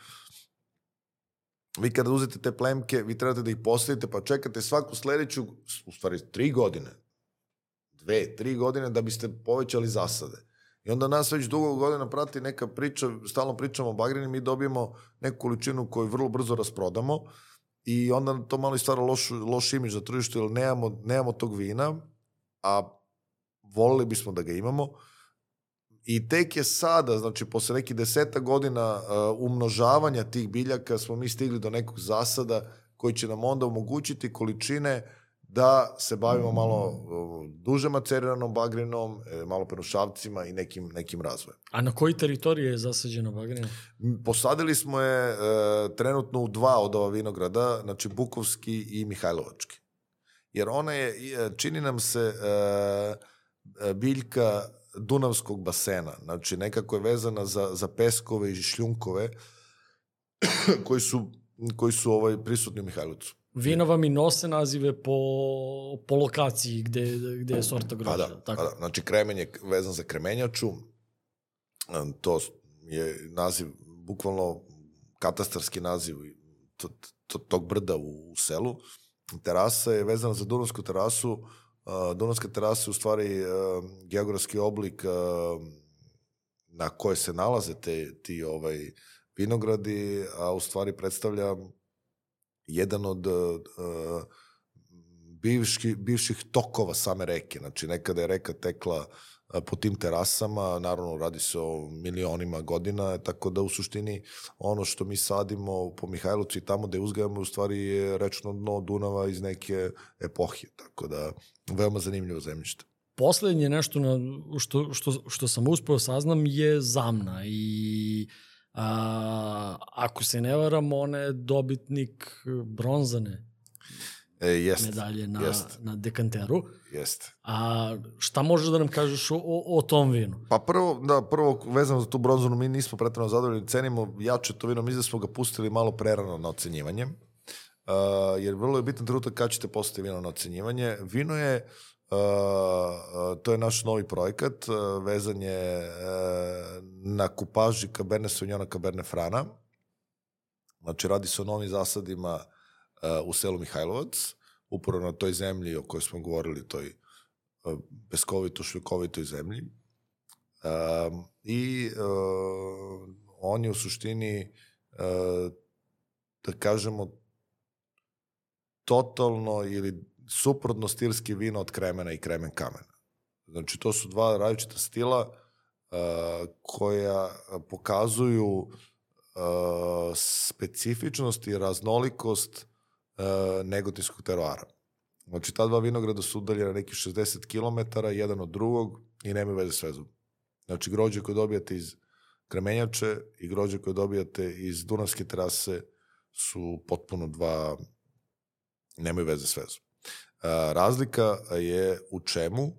vi kada uzete te plemke, vi trebate da ih posadite, pa čekate svaku sledeću, u stvari tri godine, dve, tri godine da biste povećali zasade. I onda nas već dugo godina prati neka priča, stalno pričamo o bagrini, mi dobijemo neku količinu koju vrlo brzo rasprodamo, i onda to malo i stvara loš, loš imiž za tržište, jer nemamo, nemamo tog vina, a volili bismo da ga imamo. I tek je sada, znači posle nekih deseta godina uh, umnožavanja tih biljaka smo mi stigli do nekog zasada koji će nam onda omogućiti količine da se bavimo malo duže maceriranom bagrinom, e, malo penušavcima i nekim, nekim razvojem. A na koji teritoriji je zasađena bagrina? Posadili smo je e, trenutno u dva od ova vinograda, znači Bukovski i Mihajlovački. Jer ona je, e, čini nam se, e, e, biljka Dunavskog basena, znači nekako je vezana za, za peskove i šljunkove koji su, koji su ovaj, prisutni u Mihajlovcu. Vina vam i nose nazive po, po lokaciji gde, gde je sorta grožđa. Pa da, tako? Pa da, znači kremen je vezan za kremenjaču, to je naziv, bukvalno katastarski naziv tog brda u, u selu. Terasa je vezana za Dunavsku terasu, Dunavska terasa je u stvari geografski oblik na koje se nalaze te, ti ovaj, vinogradi, a u stvari predstavlja jedan od uh, bivški, bivših tokova same reke. Znači, nekada je reka tekla po tim terasama, naravno radi se o milionima godina, tako da u suštini ono što mi sadimo po Mihajlovcu i tamo da je uzgajamo u stvari je rečno dno Dunava iz neke epohije, tako da veoma zanimljivo zemljište. Poslednje nešto na, što, što, što sam uspeo saznam je zamna i A, ako se ne varam, ona je dobitnik bronzane e, jest, medalje na, jest. na dekanteru. Jeste. A šta možeš da nam kažeš o, o, tom vinu? Pa prvo, da, prvo vezano za tu bronzanu, mi nismo pretredno zadovoljni, cenimo jače to vino, mi da smo ga pustili malo prerano na ocenjivanje, uh, jer vrlo je bitan trenutak kad ćete postati vino na ocenjivanje. Vino je uh, Uh, to je naš novi projekat, uh, vezan je uh, na kupaži Cabernet Sauvignon Cabernet Frana. Znači, radi se o novim zasadima uh, u selu Mihajlovac, upravo na toj zemlji o kojoj smo govorili, toj uh, peskovito, šljukovitoj zemlji. Uh, I uh, on je u suštini, uh, da kažemo, totalno ili suprotno stilski vino od kremena i kremen kamena. Znači, to su dva različita stila uh, koja pokazuju uh, specifičnost i raznolikost uh, negotinskog teroara. Znači, ta dva vinograda su udaljena nekih 60 km, jedan od drugog i nema veze s vezom. Znači, grođe koje dobijate iz Kremenjače i grođe koje dobijate iz Dunavske terase su potpuno dva, nemaju veze s vezom. Razlika je u čemu?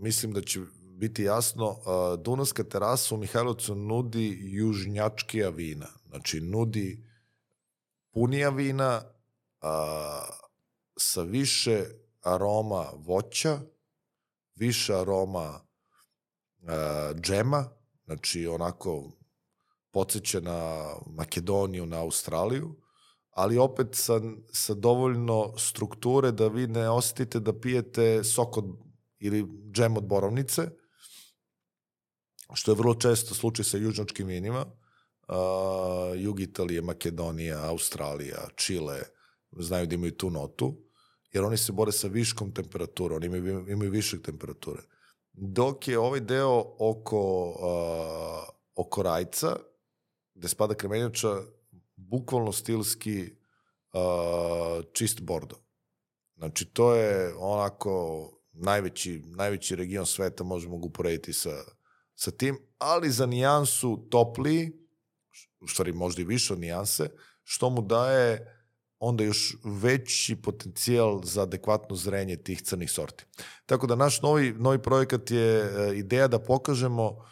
Mislim da će biti jasno, Dunavska terasa u Mihajlovcu nudi južnjačkija vina. Znači, nudi punija vina a, sa više aroma voća, više aroma a, džema, znači onako podsjeća na Makedoniju, na Australiju, ali opet sa, sa dovoljno strukture da vi ne osetite da pijete sok od, ili džem od borovnice, što je vrlo često slučaj sa južnočkim vinima, uh, jug Italije, Makedonija, Australija, Čile, znaju da imaju tu notu, jer oni se bore sa viškom temperature, oni imaju, imaju višak temperature. Dok je ovaj deo oko, uh, oko rajca, gde spada kremenjača, bukvalno stilski uh, čist bordo. Znači, to je onako najveći, najveći region sveta, možemo ga uporediti sa, sa tim, ali za nijansu topliji, u stvari možda i više od nijanse, što mu daje onda još veći potencijal za adekvatno zrenje tih crnih sorti. Tako da naš novi, novi projekat je e, ideja da pokažemo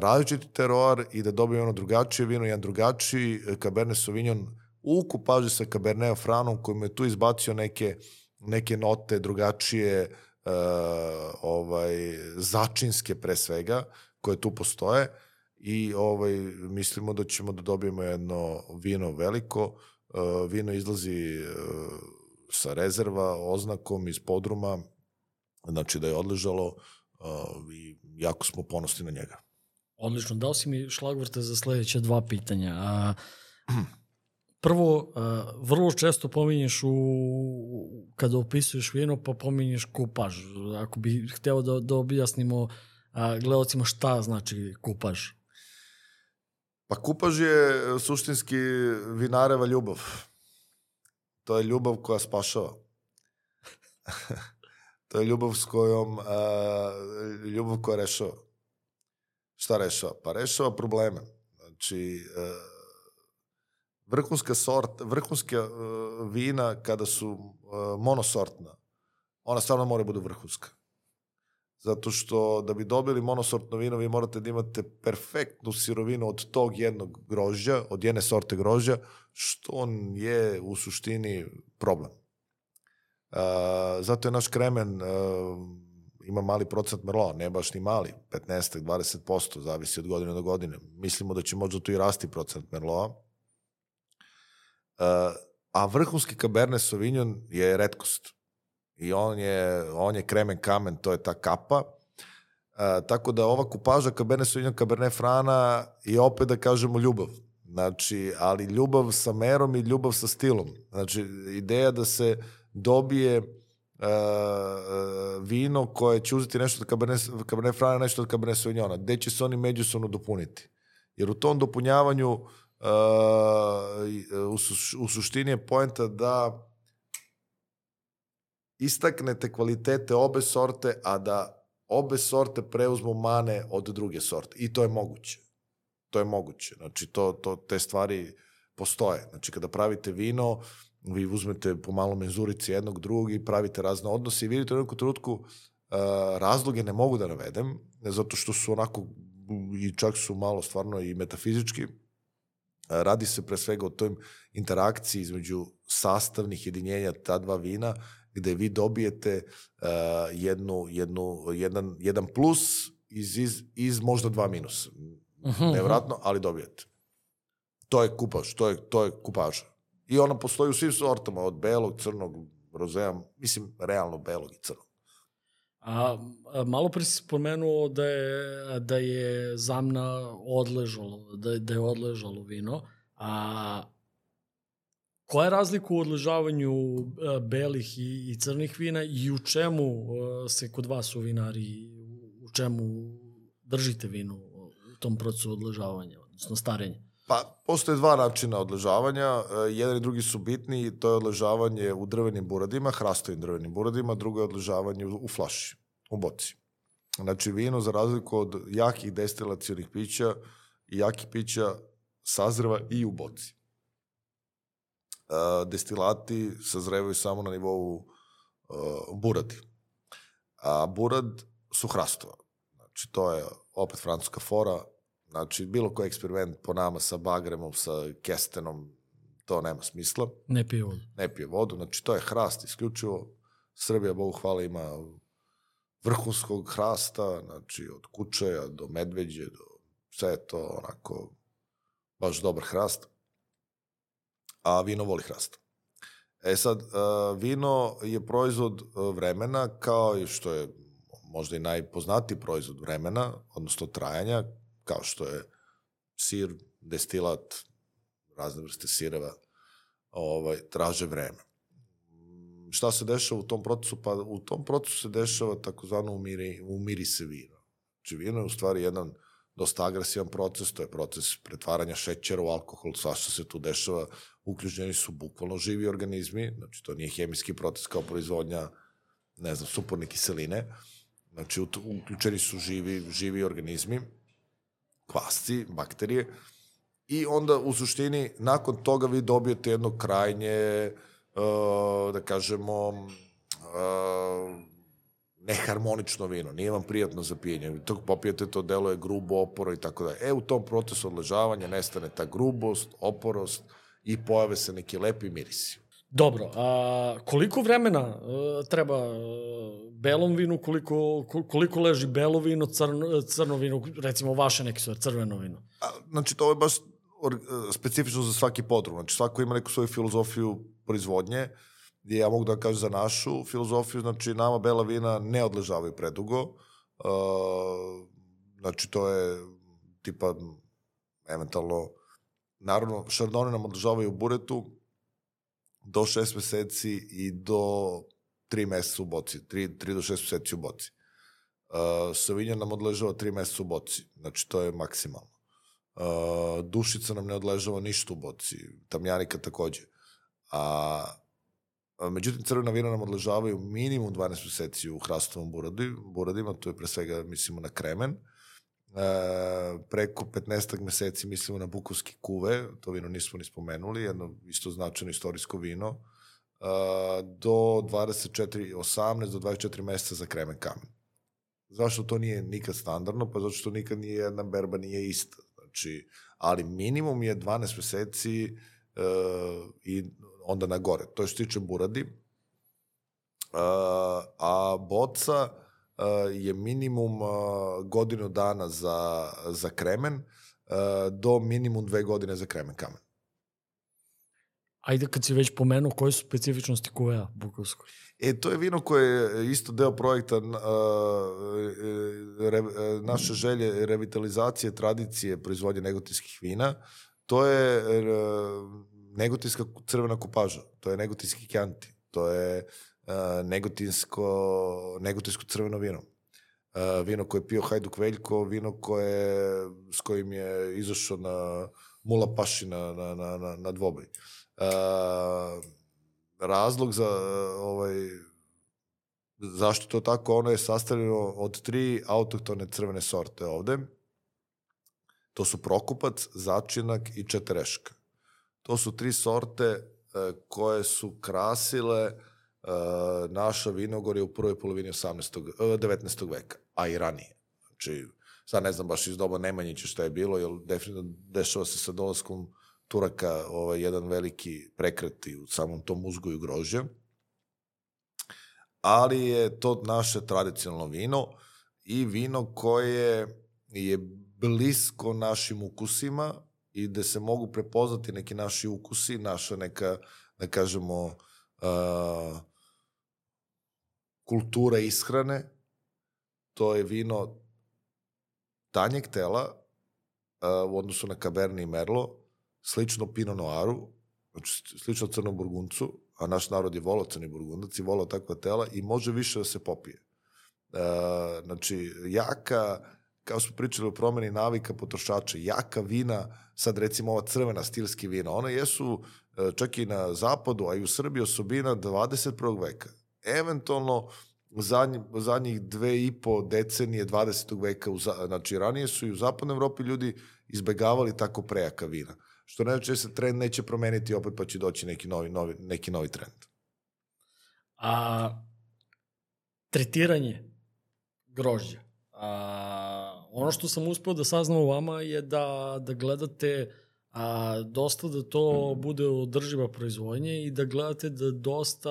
različiti teroar i da dobijemo ono drugačije vino, jedan drugačiji e, Cabernet Sauvignon. U kupaži sa Cabernet Franom kojim je tu izbacio neke, neke note drugačije uh, ovaj, začinske pre svega, koje tu postoje. I ovaj, mislimo da ćemo da dobijemo jedno vino veliko, uh, vino izlazi uh, sa rezerva, oznakom iz podruma, znači da je odležalo uh, i jako smo ponosni na njega. Odlično, dao si mi šlagvrte za sledeće dva pitanja. A, prvo, a, vrlo često pominješ u, kada opisuješ vino, pa pominješ kupaž. Ako bi hteo da, da objasnimo a, gledalcima šta znači kupaž. Pa kupaž je suštinski vinareva ljubav. To je ljubav koja spašava. to je ljubav s kojom, a, ljubav koja rešava. Šta rešava? Pa rešava probleme. Znači, a, vrhunska sort, vrhunska a, vina kada su a, monosortna, ona stvarno mora budu vrhunska. Zato što da bi dobili monosortno vino vi morate da imate perfektnu sirovinu od tog jednog grožđa, od jedne sorte grožđa, što on je u suštini problem. Uh, zato je naš kremen uh, ima mali procent merlova, ne baš ni mali, 15 20%, zavisi od godine do godine. Mislimo da će možda tu i rasti procent merlova. Uh, a vrhunski Cabernet Sauvignon je redkost. I on je, on je kremen kamen, to je ta kapa. Uh, tako da ova kupaža Cabernet Sauvignon, Cabernet Frana je opet da kažemo ljubav. Znači, ali ljubav sa merom i ljubav sa stilom. Znači, ideja da se dobije uh, vino koje će uzeti nešto od Cabernet, Cabernet Frana, nešto od Cabernet Sauvignona, gde će se oni međusobno dopuniti. Jer u tom dopunjavanju uh, u, u suštini je poenta da istaknete kvalitete obe sorte, a da obe sorte preuzmu mane od druge sorte. I to je moguće. To je moguće. Znači, to, to, te stvari postoje. Znači, kada pravite vino, vi uzmete po malom menzurici jednog drugog i pravite razne odnose i vidite u nekom trenutku uh, razloge ne mogu da navedem, zato što su onako i čak su malo stvarno i metafizički. Uh, radi se pre svega o toj interakciji između sastavnih jedinjenja ta dva vina, gde vi dobijete uh, jednu, jednu, jedan, jedan plus iz, iz, iz možda dva minusa. Uh -huh. Nevratno, ali dobijete. To je kupaž, to je, to je kupaža. I ona postoji u svim sortama, od belog, crnog, rozeja, mislim, realno belog i crnog. A, a malo pre si spomenuo da je, da je zamna odležalo, da, da je odležalo vino, a koja je razlika u odležavanju a, belih i, i crnih vina i u čemu a, se kod vas u vinari, u čemu držite vino u tom procesu odležavanja, odnosno starenja? Pa, postoje dva načina odležavanja. E, jedan i drugi su bitni, to je odležavanje u drvenim buradima, hrastovim drvenim buradima, drugo je odležavanje u flaši, u boci. Znači, vino, za razliku od jakih destilacijonih pića i jakih pića, sazreva i u boci. E, destilati sazrevaju samo na nivou e, buradi. A burad su hrastova. Znači, to je opet francuska fora, Znači, bilo koji eksperiment po nama sa bagremom, sa kestenom, to nema smisla. Ne pije vodu. Ne pije vodu, znači to je hrast isključivo. Srbija, Bogu hvala, ima vrhunskog hrasta, znači od kučeja do medveđe, do sve je to onako baš dobar hrast, a vino voli hrast. E sad, uh, vino je proizvod uh, vremena, kao i što je možda i najpoznatiji proizvod vremena, odnosno trajanja, kao što je sir, destilat, razne vrste sireva, ovaj, traže vreme. Šta se dešava u tom procesu? Pa u tom procesu se dešava takozvano umiri, umiri se vino. Znači vino je u stvari jedan dosta agresivan proces, to je proces pretvaranja šećera u alkohol, svašta se tu dešava, uključeni su bukvalno živi organizmi, znači to nije hemijski proces kao proizvodnja, ne znam, suporne kiseline, znači uključeni su živi, živi organizmi, kvasci, bakterije, i onda u suštini nakon toga vi dobijete jedno krajnje, uh, da kažemo, uh, neharmonično vino, nije vam prijatno za pijenje. Tog popijete, to deluje grubo, oporo i tako da. E, u tom procesu odležavanja nestane ta grubost, oporost i pojave se neki lepi mirisi. Dobro, a koliko vremena uh, treba uh, belom vinu, koliko, koliko leži belo vino, crno, crno vino, recimo vaše neki su crveno vino? A, znači, to je baš or, specifično za svaki podrum. Znači, svako ima neku svoju filozofiju proizvodnje, gdje ja mogu da kažem za našu filozofiju, znači, nama bela vina ne odležavaju predugo, uh, znači, to je tipa, eventualno, naravno, šardone nam odležavaju u buretu, do šest meseci i do tri meseca u boci, tri, tri do šest meseci u boci. Uh, Savinja nam odležava tri meseca u boci, znači to je maksimalno. Uh, dušica nam ne odležava ništa u boci, tamjanika takođe. A, a međutim, crvena vina nam odležavaju minimum 12 meseci u hrastovom buradi, buradima, to je pre svega mislimo na kremen. E, preko 15 meseci mislimo na bukovski kuve, to vino nismo ni spomenuli, jedno isto značajno istorijsko vino, e, do 24, 18 do 24 meseca za kremen kamen. Zašto to nije nikad standardno? Pa zato što nikad nije jedna berba nije ista. Znači, ali minimum je 12 meseci uh, i onda na gore. To je što tiče buradi. Uh, a boca je minimum godinu dana za, za kremen, do minimum dve godine za kremen kamen. Ajde kad si već pomenuo, koje su specifičnosti kuveja Bukovskoj? E, to je vino koje je isto deo projekta uh, re, naše želje revitalizacije tradicije proizvodnje negotinskih vina. To je uh, negotinska crvena kupaža, to je negotinski kjanti, to je uh, negotinsko, negotinsko crveno vino. Uh, vino koje je pio Hajduk Veljko, vino koje, s kojim je izašao na Mula Paši na, na, na, na, na dvoboj. Uh, razlog za ovaj zašto to tako, ono je sastavljeno od tri autohtone crvene sorte ovde. To su Prokupac, Začinak i Četereška. To su tri sorte e, koje su krasile e, naša vinogorje u prvoj polovini 18. 19. veka, a i ranije. Znači, sad ne znam baš iz doba Nemanjića šta je bilo, jer definitivno dešava se sa dolaskom Turaka ovaj, jedan veliki prekret u samom tom uzgoju grožđa. Ali je to naše tradicionalno vino i vino koje je blisko našim ukusima i gde se mogu prepoznati neki naši ukusi, naša neka, da kažemo, uh, kultura ishrane. To je vino tanjeg tela uh, u odnosu na Cabernet i Merlot, slično Pinot Noiru, znači slično crnom burguncu, a naš narod je volao crni burgundac i volao takva tela i može više da se popije. E, znači, jaka, kao smo pričali o promeni navika potrošača, jaka vina, sad recimo ova crvena stilski vina, one jesu e, čak i na zapadu, a i u Srbiji osobina 21. veka. Eventualno, zadnji, zadnjih dve i po decenije 20. veka, u, znači ranije su i u zapadnoj Evropi ljudi izbegavali tako prejaka vina. Što da se trend neće promeniti opet pa će doći neki novi, novi, neki novi trend. A tretiranje grožđa. A, ono što sam uspeo da saznam u vama je da, da gledate a, dosta da to bude održiva proizvodnja i da gledate da dosta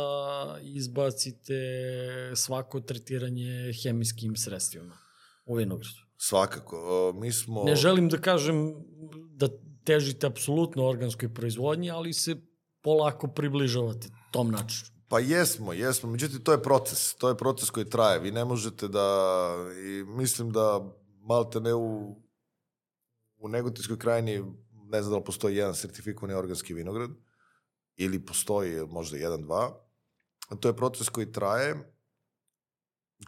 izbacite svako tretiranje hemijskim sredstvima u vinogradu. Svakako. Mi smo... Ne želim da kažem da težite apsolutno organskoj proizvodnji, ali se polako približavate tom načinu. Pa jesmo, jesmo. Međutim, to je proces. To je proces koji traje. Vi ne možete da... I mislim da malte ne u, u Negotinskoj krajini ne znam da li postoji jedan sertifikovani organski vinograd ili postoji možda jedan, dva. To je proces koji traje,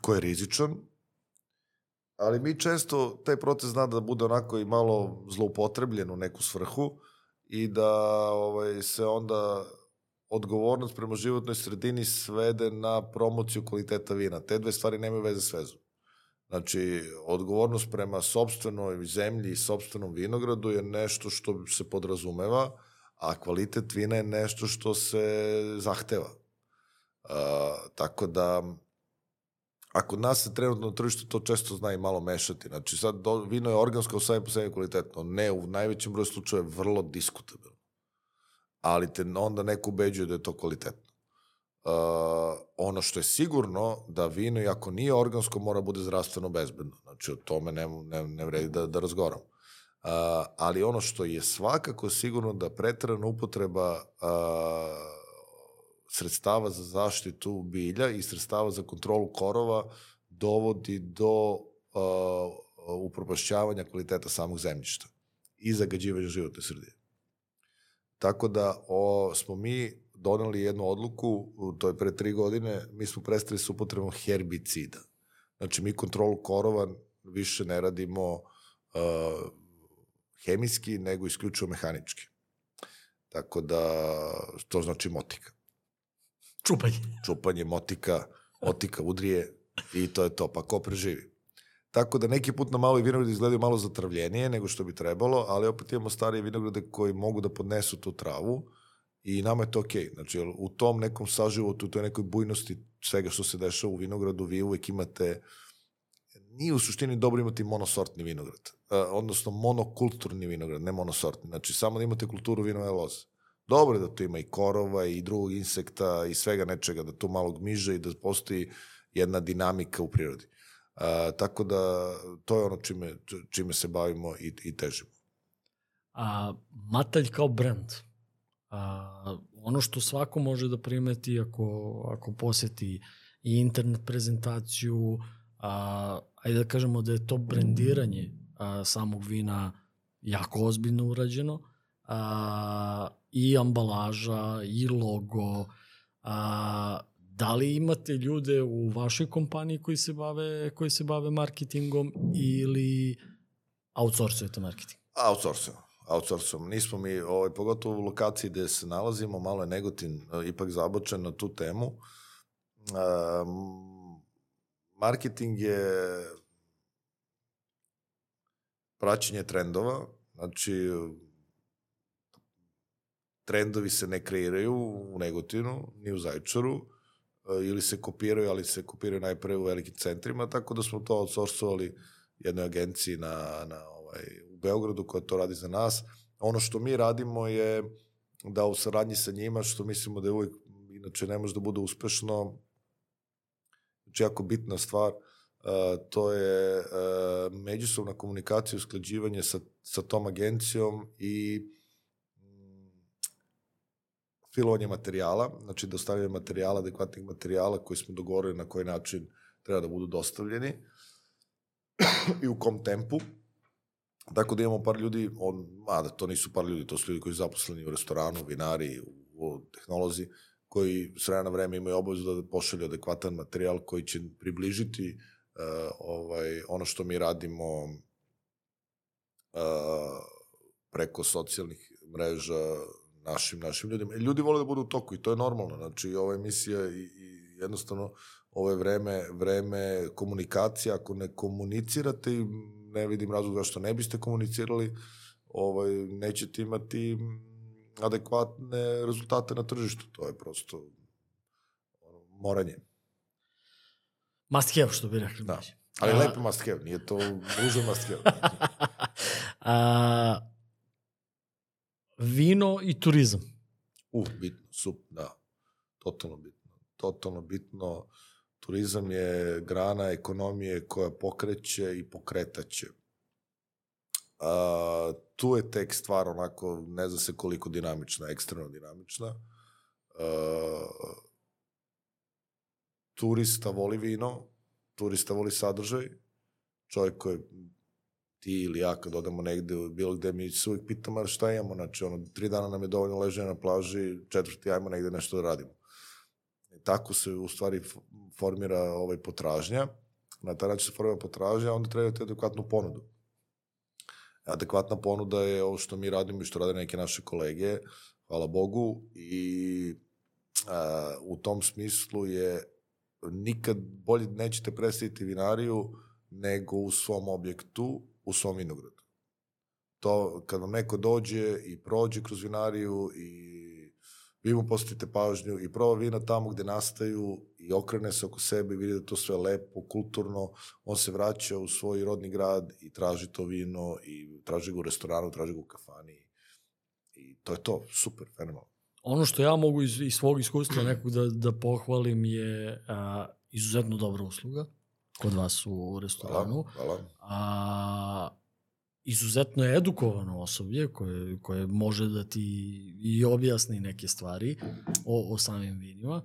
koji je rizičan, ali mi često taj proces zna da bude onako i malo zloupotrebljen u neku svrhu i da ovaj, se onda odgovornost prema životnoj sredini svede na promociju kvaliteta vina. Te dve stvari nemaju veze s vezom. Znači, odgovornost prema sobstvenoj zemlji i sobstvenom vinogradu je nešto što se podrazumeva, a kvalitet vina je nešto što se zahteva. Uh, tako da, a kod nas se trenutno na tržištu to često zna i malo mešati. Znači, sad do, vino je organsko, sve po sebi kvalitetno. Ne, u najvećem broju slučaja je vrlo diskutabilno. Ali te onda neko ubeđuje da je to kvalitetno. Ono što je sigurno da vino, i ako nije organsko, mora bude zdravstveno bezbedno. Znači, o tome ne, ne, ne vredi da, da razgovaram. Uh, ali ono što je svakako sigurno da pretrana upotreba uh, sredstava za zaštitu bilja i sredstava za kontrolu korova dovodi do uh, upropašćavanja kvaliteta samog zemljišta i zagađivanja životne sredine. Tako da o, smo mi doneli jednu odluku, to je pre tri godine, mi smo prestali s upotrebom herbicida. Znači, mi kontrolu korova više ne radimo uh, hemijski, nego isključivo mehanički. Tako da, to znači motika. Čupanje. Čupanje, motika, motika udrije i to je to. Pa ko preživi? Tako da neki put na maloj vinogradi izgledaju malo zatravljenije nego što bi trebalo, ali opet imamo starije vinograde koji mogu da podnesu tu travu i nama je to okej. Okay. Znači, u tom nekom saživotu, u toj nekoj bujnosti svega što se dešava u vinogradu, vi uvek imate nije u suštini dobro imati monosortni vinograd, uh, odnosno monokulturni vinograd, ne monosortni. Znači, samo da imate kulturu vinove loze. Dobro je da tu ima i korova i drugog insekta i svega nečega, da tu malo gmiže i da postoji jedna dinamika u prirodi. A, tako da to je ono čime, čime se bavimo i, i težimo. A, Matalj kao brand, a, ono što svako može da primeti ako, ako poseti i internet prezentaciju, a, ajde da kažemo da je to brendiranje a, samog vina jako ozbiljno urađeno, a, i ambalaža, i logo, a, da li imate ljude u vašoj kompaniji koji se bave, koji se bave marketingom ili outsourcujete marketing? Outsourcujemo. Outsourcujemo. Nismo mi, ovaj, pogotovo u lokaciji gde se nalazimo, malo je Negotin e, ipak zabočen na tu temu. Um, marketing je praćenje trendova, znači trendovi se ne kreiraju u Negotinu, ni u Zajčaru, e, ili se kopiraju, ali se kopiraju najpre u velikim centrima, tako da smo to outsourcovali jednoj agenciji na, na ovaj, Beogradu koja to radi za nas. Ono što mi radimo je da u saradnji sa njima, što mislimo da je uvijek, inače ne može da bude uspešno, znači jako bitna stvar, Uh, to je uh, međusobna komunikacija i usklađivanje sa, sa tom agencijom i filovanje materijala, znači dostavljanje materijala, adekvatnih materijala koji smo dogovorili na koji način treba da budu dostavljeni i u kom tempu. Tako da imamo par ljudi, on, mada to nisu par ljudi, to su ljudi koji su zaposleni u restoranu, vinari, u, tehnolozi, koji s vremena na vreme imaju obavezu da pošalju adekvatan materijal koji će približiti uh, ovaj, ono što mi radimo uh, preko socijalnih mreža našim, našim ljudima. Ljudi vole da budu u toku i to je normalno. Znači, ova emisija i, i jednostavno ovo je vreme, vreme komunikacija. Ako ne komunicirate, ne vidim razlog zašto ne biste komunicirali, ovaj, nećete imati adekvatne rezultate na tržištu. To je prosto moranje. Must have, što bi rekli. Da. Ali A... lepo must have, nije to ružan must have. A, vino i turizam. U, bitno, sup, da. Totalno bitno. Totalno bitno. Turizam je grana ekonomije koja pokreće i pokretaće A, tu je tek stvar onako, ne zna se koliko dinamična, ekstremno dinamična. A, turista voli vino, turista voli sadržaj, čovjek koji ti ili ja kad odemo negde, bilo gde mi se uvijek pitamo šta imamo, znači ono, tri dana nam je dovoljno leženja na plaži, četvrti ajmo negde nešto da radimo. I tako se u stvari formira ovaj potražnja, na taj način se formira potražnja, onda trebate adekvatnu ponudu. Adekvatna ponuda je ovo što mi radimo i što rade neke naše kolege, hvala Bogu, i a, u tom smislu je nikad bolje nećete predstaviti vinariju nego u svom objektu, u svom vinogradu. To, kad vam neko dođe i prođe kroz vinariju i vi mu postavite pažnju i proba vina tamo gde nastaju i okrene se oko sebe i vidi da to sve lepo, kulturno, on se vraća u svoj rodni grad i traži to vino i traži ga u restoranu, traži ga u kafani i to je to, super, fenomenalno. Ono što ja mogu iz, iz svog iskustva nekog da, da pohvalim je a, izuzetno dobra usluga kod vas u restoranu. Hvala, hvala. A, izuzetno edukovano osoblje koje, koje može da ti i objasni neke stvari o, o samim vinima.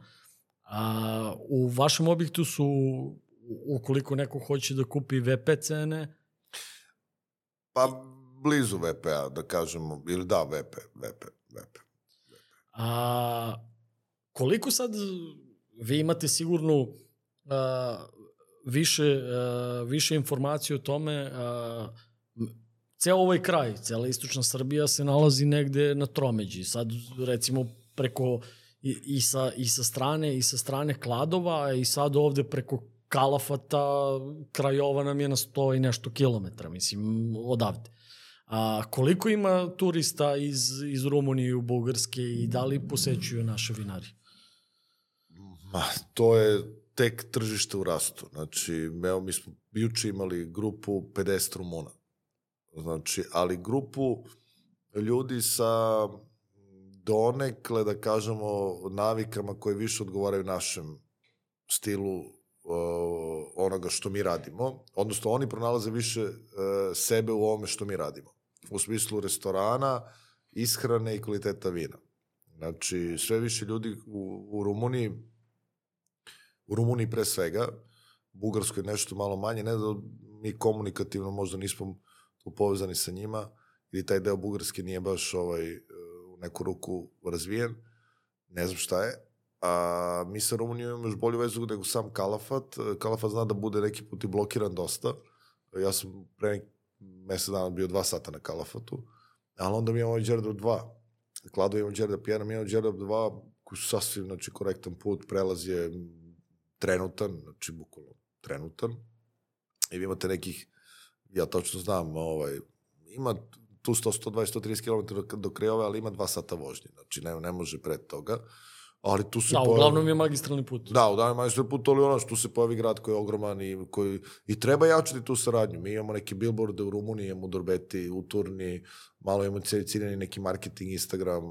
A, u vašem objektu su, ukoliko neko hoće da kupi VP cene, Pa blizu VP-a, da kažemo, ili da, VP, VP, VP. A, koliko sad vi imate sigurno a, više, a, više informacije o tome a, ceo ovaj kraj, cela istočna Srbija se nalazi negde na tromeđi. Sad, recimo, preko i, i, sa, i sa strane i sa strane Kladova i sad ovde preko Kalafata krajova nam je na 100 i nešto kilometra, mislim, odavde. A koliko ima turista iz, iz Rumunije u Bugarske i da li posećuju naše vinari? Ma, to je tek tržište u rastu. Znači, evo, mi smo juče imali grupu 50 Rumuna. Znači, ali grupu ljudi sa donekle, da kažemo, navikama koje više odgovaraju našem stilu onoga što mi radimo, odnosno oni pronalaze više uh, sebe u ovome što mi radimo. U smislu restorana, ishrane i kvaliteta vina. Znači, sve više ljudi u, u Rumuniji, u Rumuniji pre svega, Bugarskoj nešto malo manje, ne da mi komunikativno možda nismo tu povezani sa njima, ili taj deo Bugarske nije baš ovaj, u neku ruku razvijen, ne znam šta je, a mi sa Rumunijom imamo još bolju vezu nego sam Kalafat. Kalafat zna da bude neki put i blokiran dosta. Ja sam pre mesec dana bio dva sata na Kalafatu, ali onda mi imamo i Đerdap 2. Klado imamo Đerdap 1, mi imamo Đerdap 2, koji su sasvim znači, korektan put, prelaz je trenutan, znači bukvalno trenutan. I vi imate nekih ja točno znam, ovaj, ima tu 100, 120, 130 km do Krejove, ali ima dva sata vožnje, znači ne, ne može pred toga. Ali tu se Da, pojavi... uglavnom je magistralni put. Da, uglavnom je magistralni put, ali ono što se pojavi grad koji je ogroman i, koji, i treba jačati tu saradnju. Mi imamo neke billboarde u Rumuniji, imamo Dorbeti, u Turni, malo imamo ciljeni neki marketing, Instagram.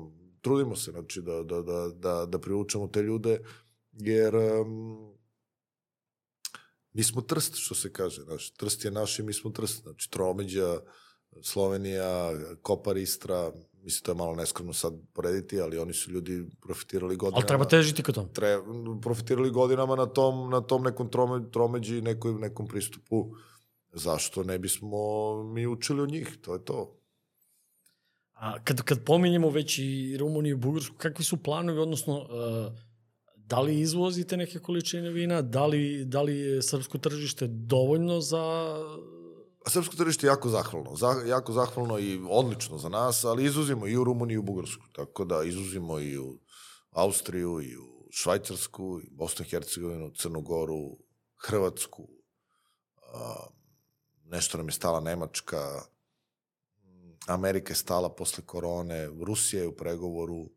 Trudimo se, znači, da, da, da, da, da privučemo te ljude, jer um, mi smo trst, što se kaže, znači, trst je naš i mi smo trst, znači, Tromeđa, Slovenija, Kopar, Istra, mislim, to je malo neskromno sad porediti, ali oni su ljudi profitirali godinama. Ali treba težiti ka tom. Tre, profitirali godinama na tom, na tom nekom trome, tromeđi, nekom, nekom pristupu. Zašto ne bismo mi učili od njih? To je to. A kad, kad pominjemo već i Rumuniju i Bugarsku, kakvi su planovi, odnosno, uh, da li izvozite neke količine vina, da li, da li je srpsko tržište dovoljno za... Srpsko tržište je jako zahvalno, za, jako zahvalno i odlično za nas, ali izuzimo i u Rumuniju i u Bugarsku, tako da izuzimo i u Austriju i u Švajcarsku, i Bosnu i Hercegovinu, Crnu Goru, Hrvatsku, a, nešto nam je stala Nemačka, Amerika je stala posle korone, Rusija je u pregovoru,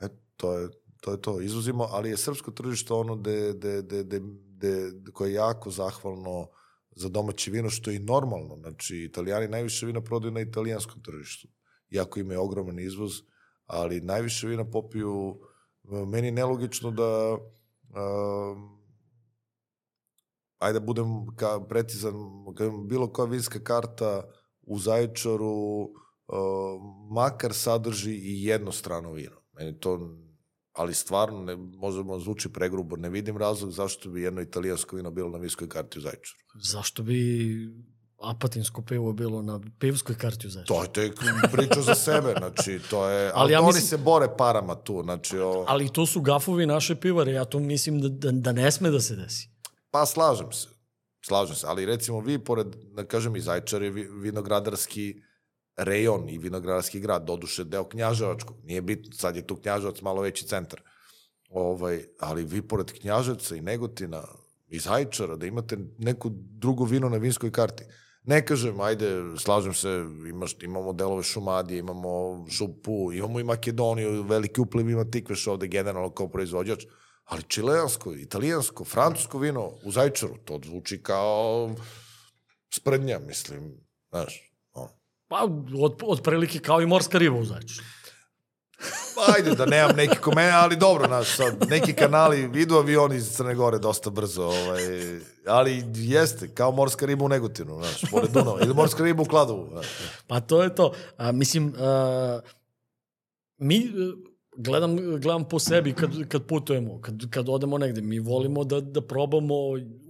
e, to je to je to, izuzimo, ali je srpsko tržište ono de, de, de, de, de, koje je jako zahvalno za domaće vino, što je i normalno. Znači, italijani najviše vina prodaju na italijanskom tržištu, iako imaju ogroman izvoz, ali najviše vina popiju, meni je nelogično da uh, ajde da budem ka, precizan, bilo koja vinska karta u Zaječaru uh, makar sadrži i jedno strano vino. Meni to ali stvarno, ne, možemo zvuči pregrubo, ne vidim razlog zašto bi jedno italijansko vino bilo na viskoj karti u Zaječaru. Zašto bi apatinsko pivo bilo na pivskoj karti u Zaječaru? To je tek priča za sebe, znači to je, ali, Ali ja oni mislim- se bore parama tu, znači o, Ali to su gafovi naše pivare, ja to mislim da, da, da ne sme da se desi. pa slažem se, slažem se, ali recimo vi, pored, da kažem i Zaječar je vi- vinogradarski rejon i vinogradarski grad, doduše deo Knjaževačkog, nije bitno, sad je tu Knjaževac malo veći centar, ovaj, ali vi pored Knjaževca i Negotina i Zaječara, da imate neku drugo vino na vinskoj karti, Ne kažem, ajde, slažem se, imaš, imamo delove Šumadije, imamo Šupu, imamo i Makedoniju, veliki upliv ima Tikveš ovde generalno kao proizvođač, ali čileansko, italijansko, francusko vino u Zajčaru, to zvuči kao sprednja, mislim, znaš. Pa, od, od prilike kao i morska riba u Zaječaru. Pa ajde da nemam neki komen, ali dobro, znaš, sad, neki kanali vidu avioni iz Crne Gore dosta brzo, ovaj, ali jeste, kao morska riba u Negotinu, znaš, pored Dunava, ili morska riba u Kladovu, znaš. Pa to je to. A, mislim, a, mi gledam, gledam po sebi kad, kad putujemo, kad, kad odemo negde, mi volimo da, da probamo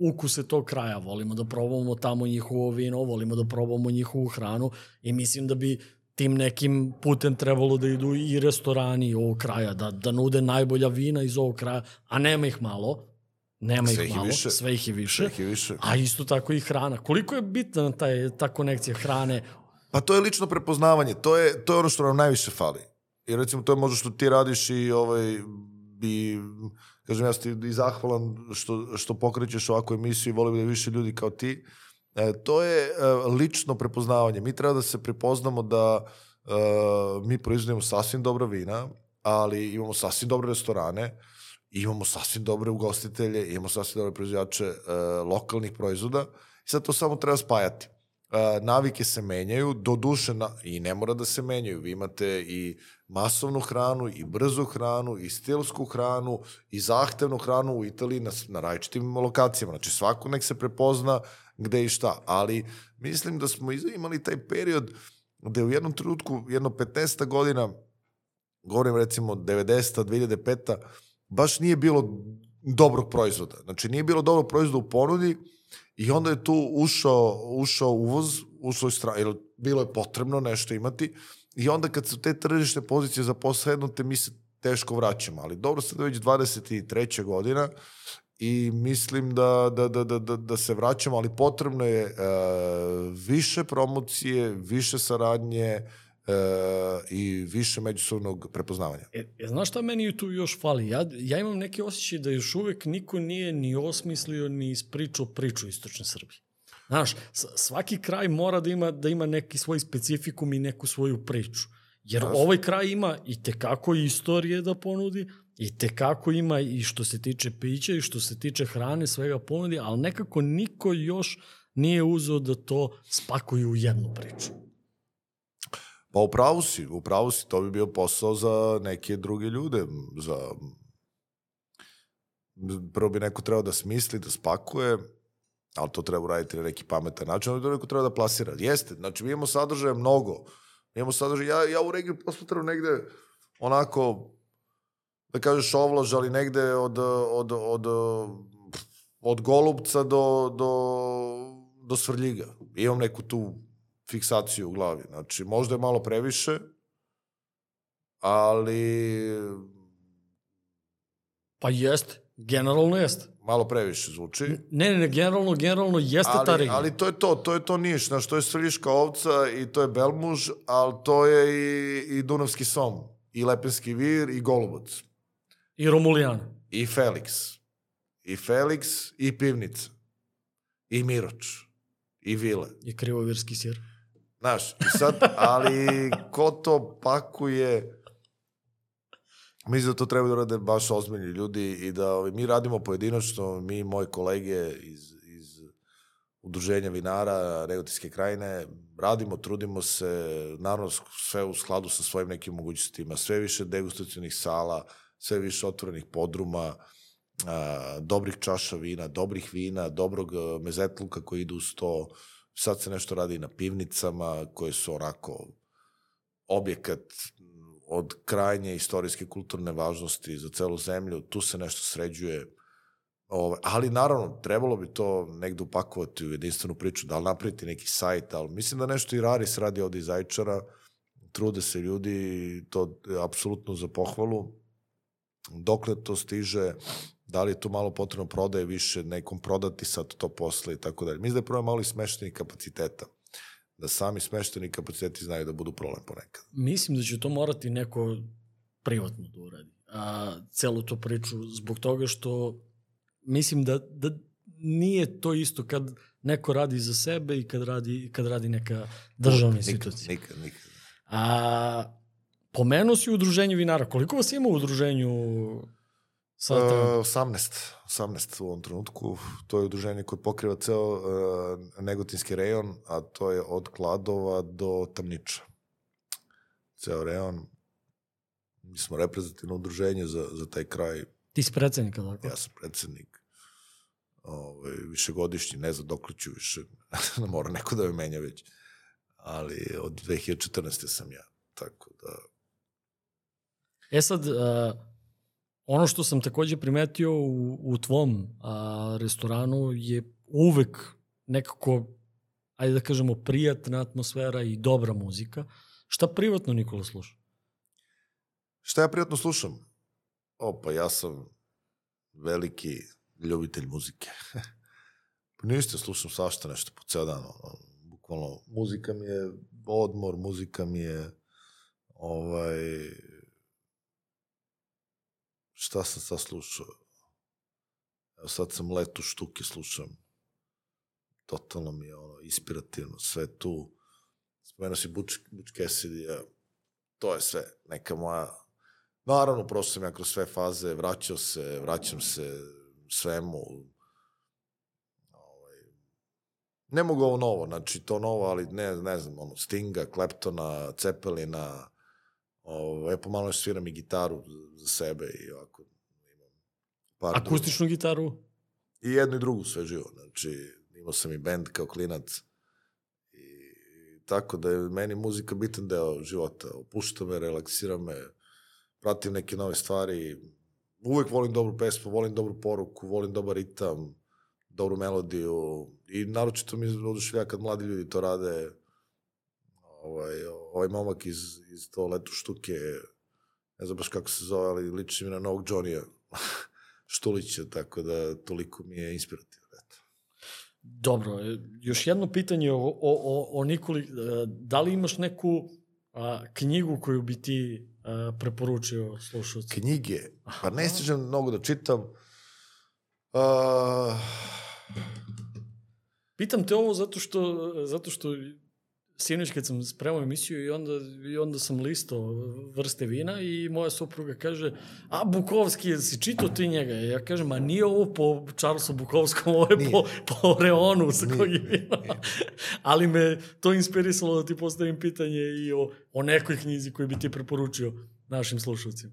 ukuse tog kraja, volimo da probamo tamo njihovo vino, volimo da probamo njihovu hranu i mislim da bi tim nekim putem trebalo da idu i restorani ovog kraja, da, da nude najbolja vina iz ovog kraja, a nema ih malo, nema Sve ih ih malo, više. sve ih je više, Ih je više. a isto tako i hrana. Koliko je bitna taj, ta konekcija hrane, Pa to je lično prepoznavanje, to je, to je ono što nam najviše fali. I recimo to je možda što ti radiš i ovaj, i, kažem ja ti i zahvalan što, što pokrećeš ovakvu emisiju i volim da je više ljudi kao ti. E, to je e, lično prepoznavanje. Mi treba da se prepoznamo da e, mi proizvodimo sasvim dobra vina, ali imamo sasvim dobre restorane, imamo sasvim dobre ugostitelje, imamo sasvim dobre proizvođače e, lokalnih proizvoda i sad to samo treba spajati. Navike se menjaju, do duše na, i ne mora da se menjaju. Vi imate i masovnu hranu, i brzu hranu, i stilsku hranu, i zahtevnu hranu u Italiji na, na različitim lokacijama. Znači svako nek se prepozna gde i šta. Ali mislim da smo imali taj period gde u jednom trenutku, jedno 15 godina, govorim recimo 90. 2005. baš nije bilo dobrog proizvoda. Znači nije bilo dobrog proizvoda u ponudi i onda je tu ušao, ušao uvoz, ušao je strana, jer bilo je potrebno nešto imati i onda kad su te tržišne pozicije zaposednute, mi se teško vraćamo. Ali dobro sad već 23. godina i mislim da, da, da, da, da, da se vraćamo, ali potrebno je e, više promocije, više saradnje e, i više međusobnog prepoznavanja. E, e, znaš šta meni tu još fali? Ja, ja imam neki osjećaj da još uvek niko nije ni osmislio ni ispričao priču Istočne Srbije. Znaš, svaki kraj mora da ima, da ima neki svoj specifikum i neku svoju priču. Jer Jasno. ovaj kraj ima i tekako istorije da ponudi, i tekako ima i što se tiče pića i što se tiče hrane, svega ponudi, ali nekako niko još nije uzeo da to spakuju u jednu priču. Pa upravo si, upravo si, to bi bio posao za neke druge ljude, za... Prvo bi neko trebao da smisli, da spakuje, ali to treba uraditi na neki pametan način, ali to neko treba da plasira. Jeste, znači mi imamo sadržaje mnogo. Mi imamo sadržaje, ja, ja u regiju posmatram negde onako, da kažeš ovlaž, ali negde od, od, od, od Golubca do, do, do Svrljiga. Imam neku tu fiksaciju u glavi. Znači, možda je malo previše, ali Pa jeste, generalno jeste. malo previše zvuči. Ne, ne, ne, generalno, generalno jeste ta Ali, regija. ali to je to, to je to Niš, znaš, to je Svrljiška ovca i to je Belmuž, ali to je i, i Dunavski som, i Lepenski vir, i Golubac, I Romulijana. i Felix, i Felix, i Pivnica, i Miroč, i Vile. I krivovirski sir. Znaš, i sad, ali ko to pakuje, mislim da to treba da rade baš ozbiljni ljudi i da ovaj, mi radimo pojedinačno, mi i moje kolege iz, iz udruženja vinara Regotinske krajine, radimo, trudimo se, naravno sve u skladu sa svojim nekim mogućnostima, sve više degustacionih sala, sve više otvorenih podruma, a, dobrih čaša vina, dobrih vina, dobrog mezetluka koji ide uz to, sad se nešto radi na pivnicama koje su onako objekat od krajnje istorijske kulturne važnosti za celu zemlju, tu se nešto sređuje, Ove, ali naravno, trebalo bi to negde upakovati u jedinstvenu priču, da li napraviti neki sajt, ali mislim da nešto i Raris radi ovde iz Zajčara, trude se ljudi, to je apsolutno za pohvalu. Dokle to stiže, da li je tu malo potrebno prodaje više, nekom prodati sad to posle i tako dalje. Mislim da je problem malo i smešteni kapaciteta. Da sami smešteni kapaciteti znaju da budu problem ponekad. Mislim da će to morati neko privatno da uradi. A, celu tu priču zbog toga što mislim da, da nije to isto kad neko radi za sebe i kad radi, kad radi neka državna institucija. Nikad, nikad. A, pomenuo si udruženje vinara. Koliko vas ima u udruženju Sad, uh, 18, 18 u ovom trenutku. To je udruženje koje pokriva ceo uh, negotinski rejon, a to je od Kladova do Tamniča. Ceo rejon. Mi smo reprezentativno udruženje za, za taj kraj. Ti si predsednik, tako? Ja sam predsednik. Ove, ovaj, višegodišnji, ne znam dok ću više, mora neko da me menja već. Ali od 2014. sam ja, tako da... E sad, uh, ono što sam takođe primetio u, u tvom a, restoranu je uvek nekako, ajde da kažemo, prijatna atmosfera i dobra muzika. Šta privatno Nikola sluša? Šta ja prijatno slušam? Opa, ja sam veliki ljubitelj muzike. pa niste, slušam svašta nešto po ceo dan. Bukvalno, muzika mi je odmor, muzika mi je ovaj, šta sam sad slušao? Evo sad sam letu štuke slušam. Totalno mi je ono, inspirativno, sve tu. Spomenuo si Butch, Butch Cassidy, to je sve neka moja... Naravno, prošao sam ja kroz sve faze, vraćao se, vraćam se svemu. Ovaj, ne mogu ovo novo, znači to novo, ali ne, ne znam, ono, Stinga, Kleptona, Cepelina, Ovo, ja pomalo još sviram i gitaru za sebe i ovako imam par Akustičnu drugu. gitaru? I jednu i drugu sve živo. Znači, imao sam i bend kao klinac. I tako da je meni muzika bitan deo života. Opušta me, relaksira me, pratim neke nove stvari. Uvek volim dobru pesmu, volim dobru poruku, volim dobar ritam, dobru melodiju. I naročito mi oduševlja kad mladi ljudi to rade ovaj, ovaj momak iz, iz to letu štuke, ne znam baš kako se zove, ali liči mi na novog Johnny-a Štulića, tako da toliko mi je inspirativno. Eto. Dobro, e, još jedno pitanje o, o, o, o Nikoli. E, da li imaš neku a, knjigu koju bi ti a, preporučio slušalcu? Knjige? Pa ne stižem mnogo da čitam. A... Pitam te ovo zato što, zato što sinoć kad sam spremao emisiju i onda, i onda sam listao vrste vina i moja supruga kaže, a Bukovski, si čitao ti njega? Ja kažem, a nije ovo po Charlesu Bukovskom, ovo je nije. po, po Reonu sa kojeg je vino. Ali me to inspirisalo da ti postavim pitanje i o, o nekoj knjizi koju bi ti preporučio našim slušalcima.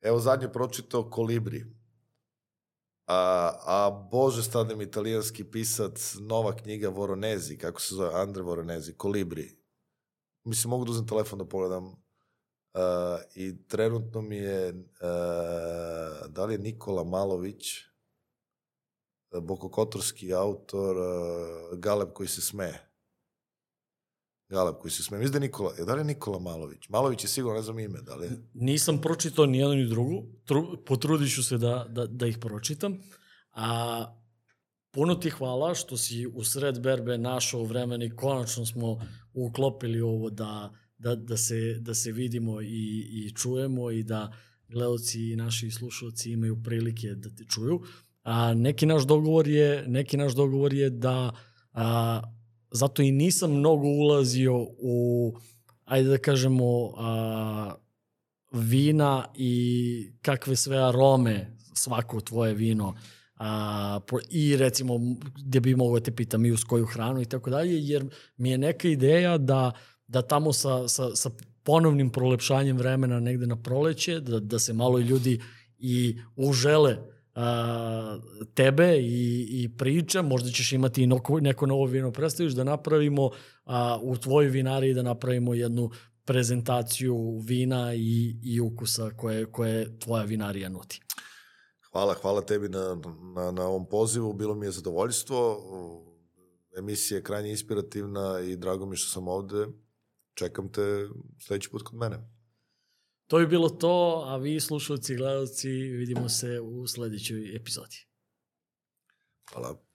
Evo zadnje pročitao Kolibri A, a bože stanem italijanski pisac, nova knjiga Voronezi, kako se zove, Andre Voronezi, Kolibri. Mislim, mogu da uzem telefon da pogledam. Uh, I trenutno mi je, uh, da li je Nikola Malović, Bokokotorski autor, uh, Galeb koji se smeje. Galeb koji se smeje. Mislim da je Nikola, je da li je Nikola Malović? Malović je sigurno, ne znam ime, da li je? Nisam pročitao ni jedno ni drugo, Tru, potrudit ću se da, da, da ih pročitam. A puno ti hvala što si u sred berbe našao vremena i konačno smo uklopili ovo da, da, da, se, da se vidimo i, i čujemo i da gledalci i naši slušalci imaju prilike da te čuju. A, neki naš dogovor je, neki naš dogovor je da a, zato i nisam mnogo ulazio u, ajde da kažemo, a, vina i kakve sve arome svako tvoje vino a, i recimo gde bi mogo da te pitam i uz koju hranu i tako dalje, jer mi je neka ideja da, da tamo sa, sa, sa ponovnim prolepšanjem vremena negde na proleće, da, da se malo ljudi i užele a, tebe i, i priča, možda ćeš imati i neko, neko novo vino predstaviš, da napravimo a, u tvojoj vinariji da napravimo jednu prezentaciju vina i, i ukusa koje, koje tvoja vinarija nudi. Hvala, hvala tebi na, na, na ovom pozivu, bilo mi je zadovoljstvo. Emisija je krajnje inspirativna i drago mi što sam ovde. Čekam te sledeći put kod mene. To bi bilo to, a vi slušalci i gledalci vidimo se u sledećoj epizodi. Hvala.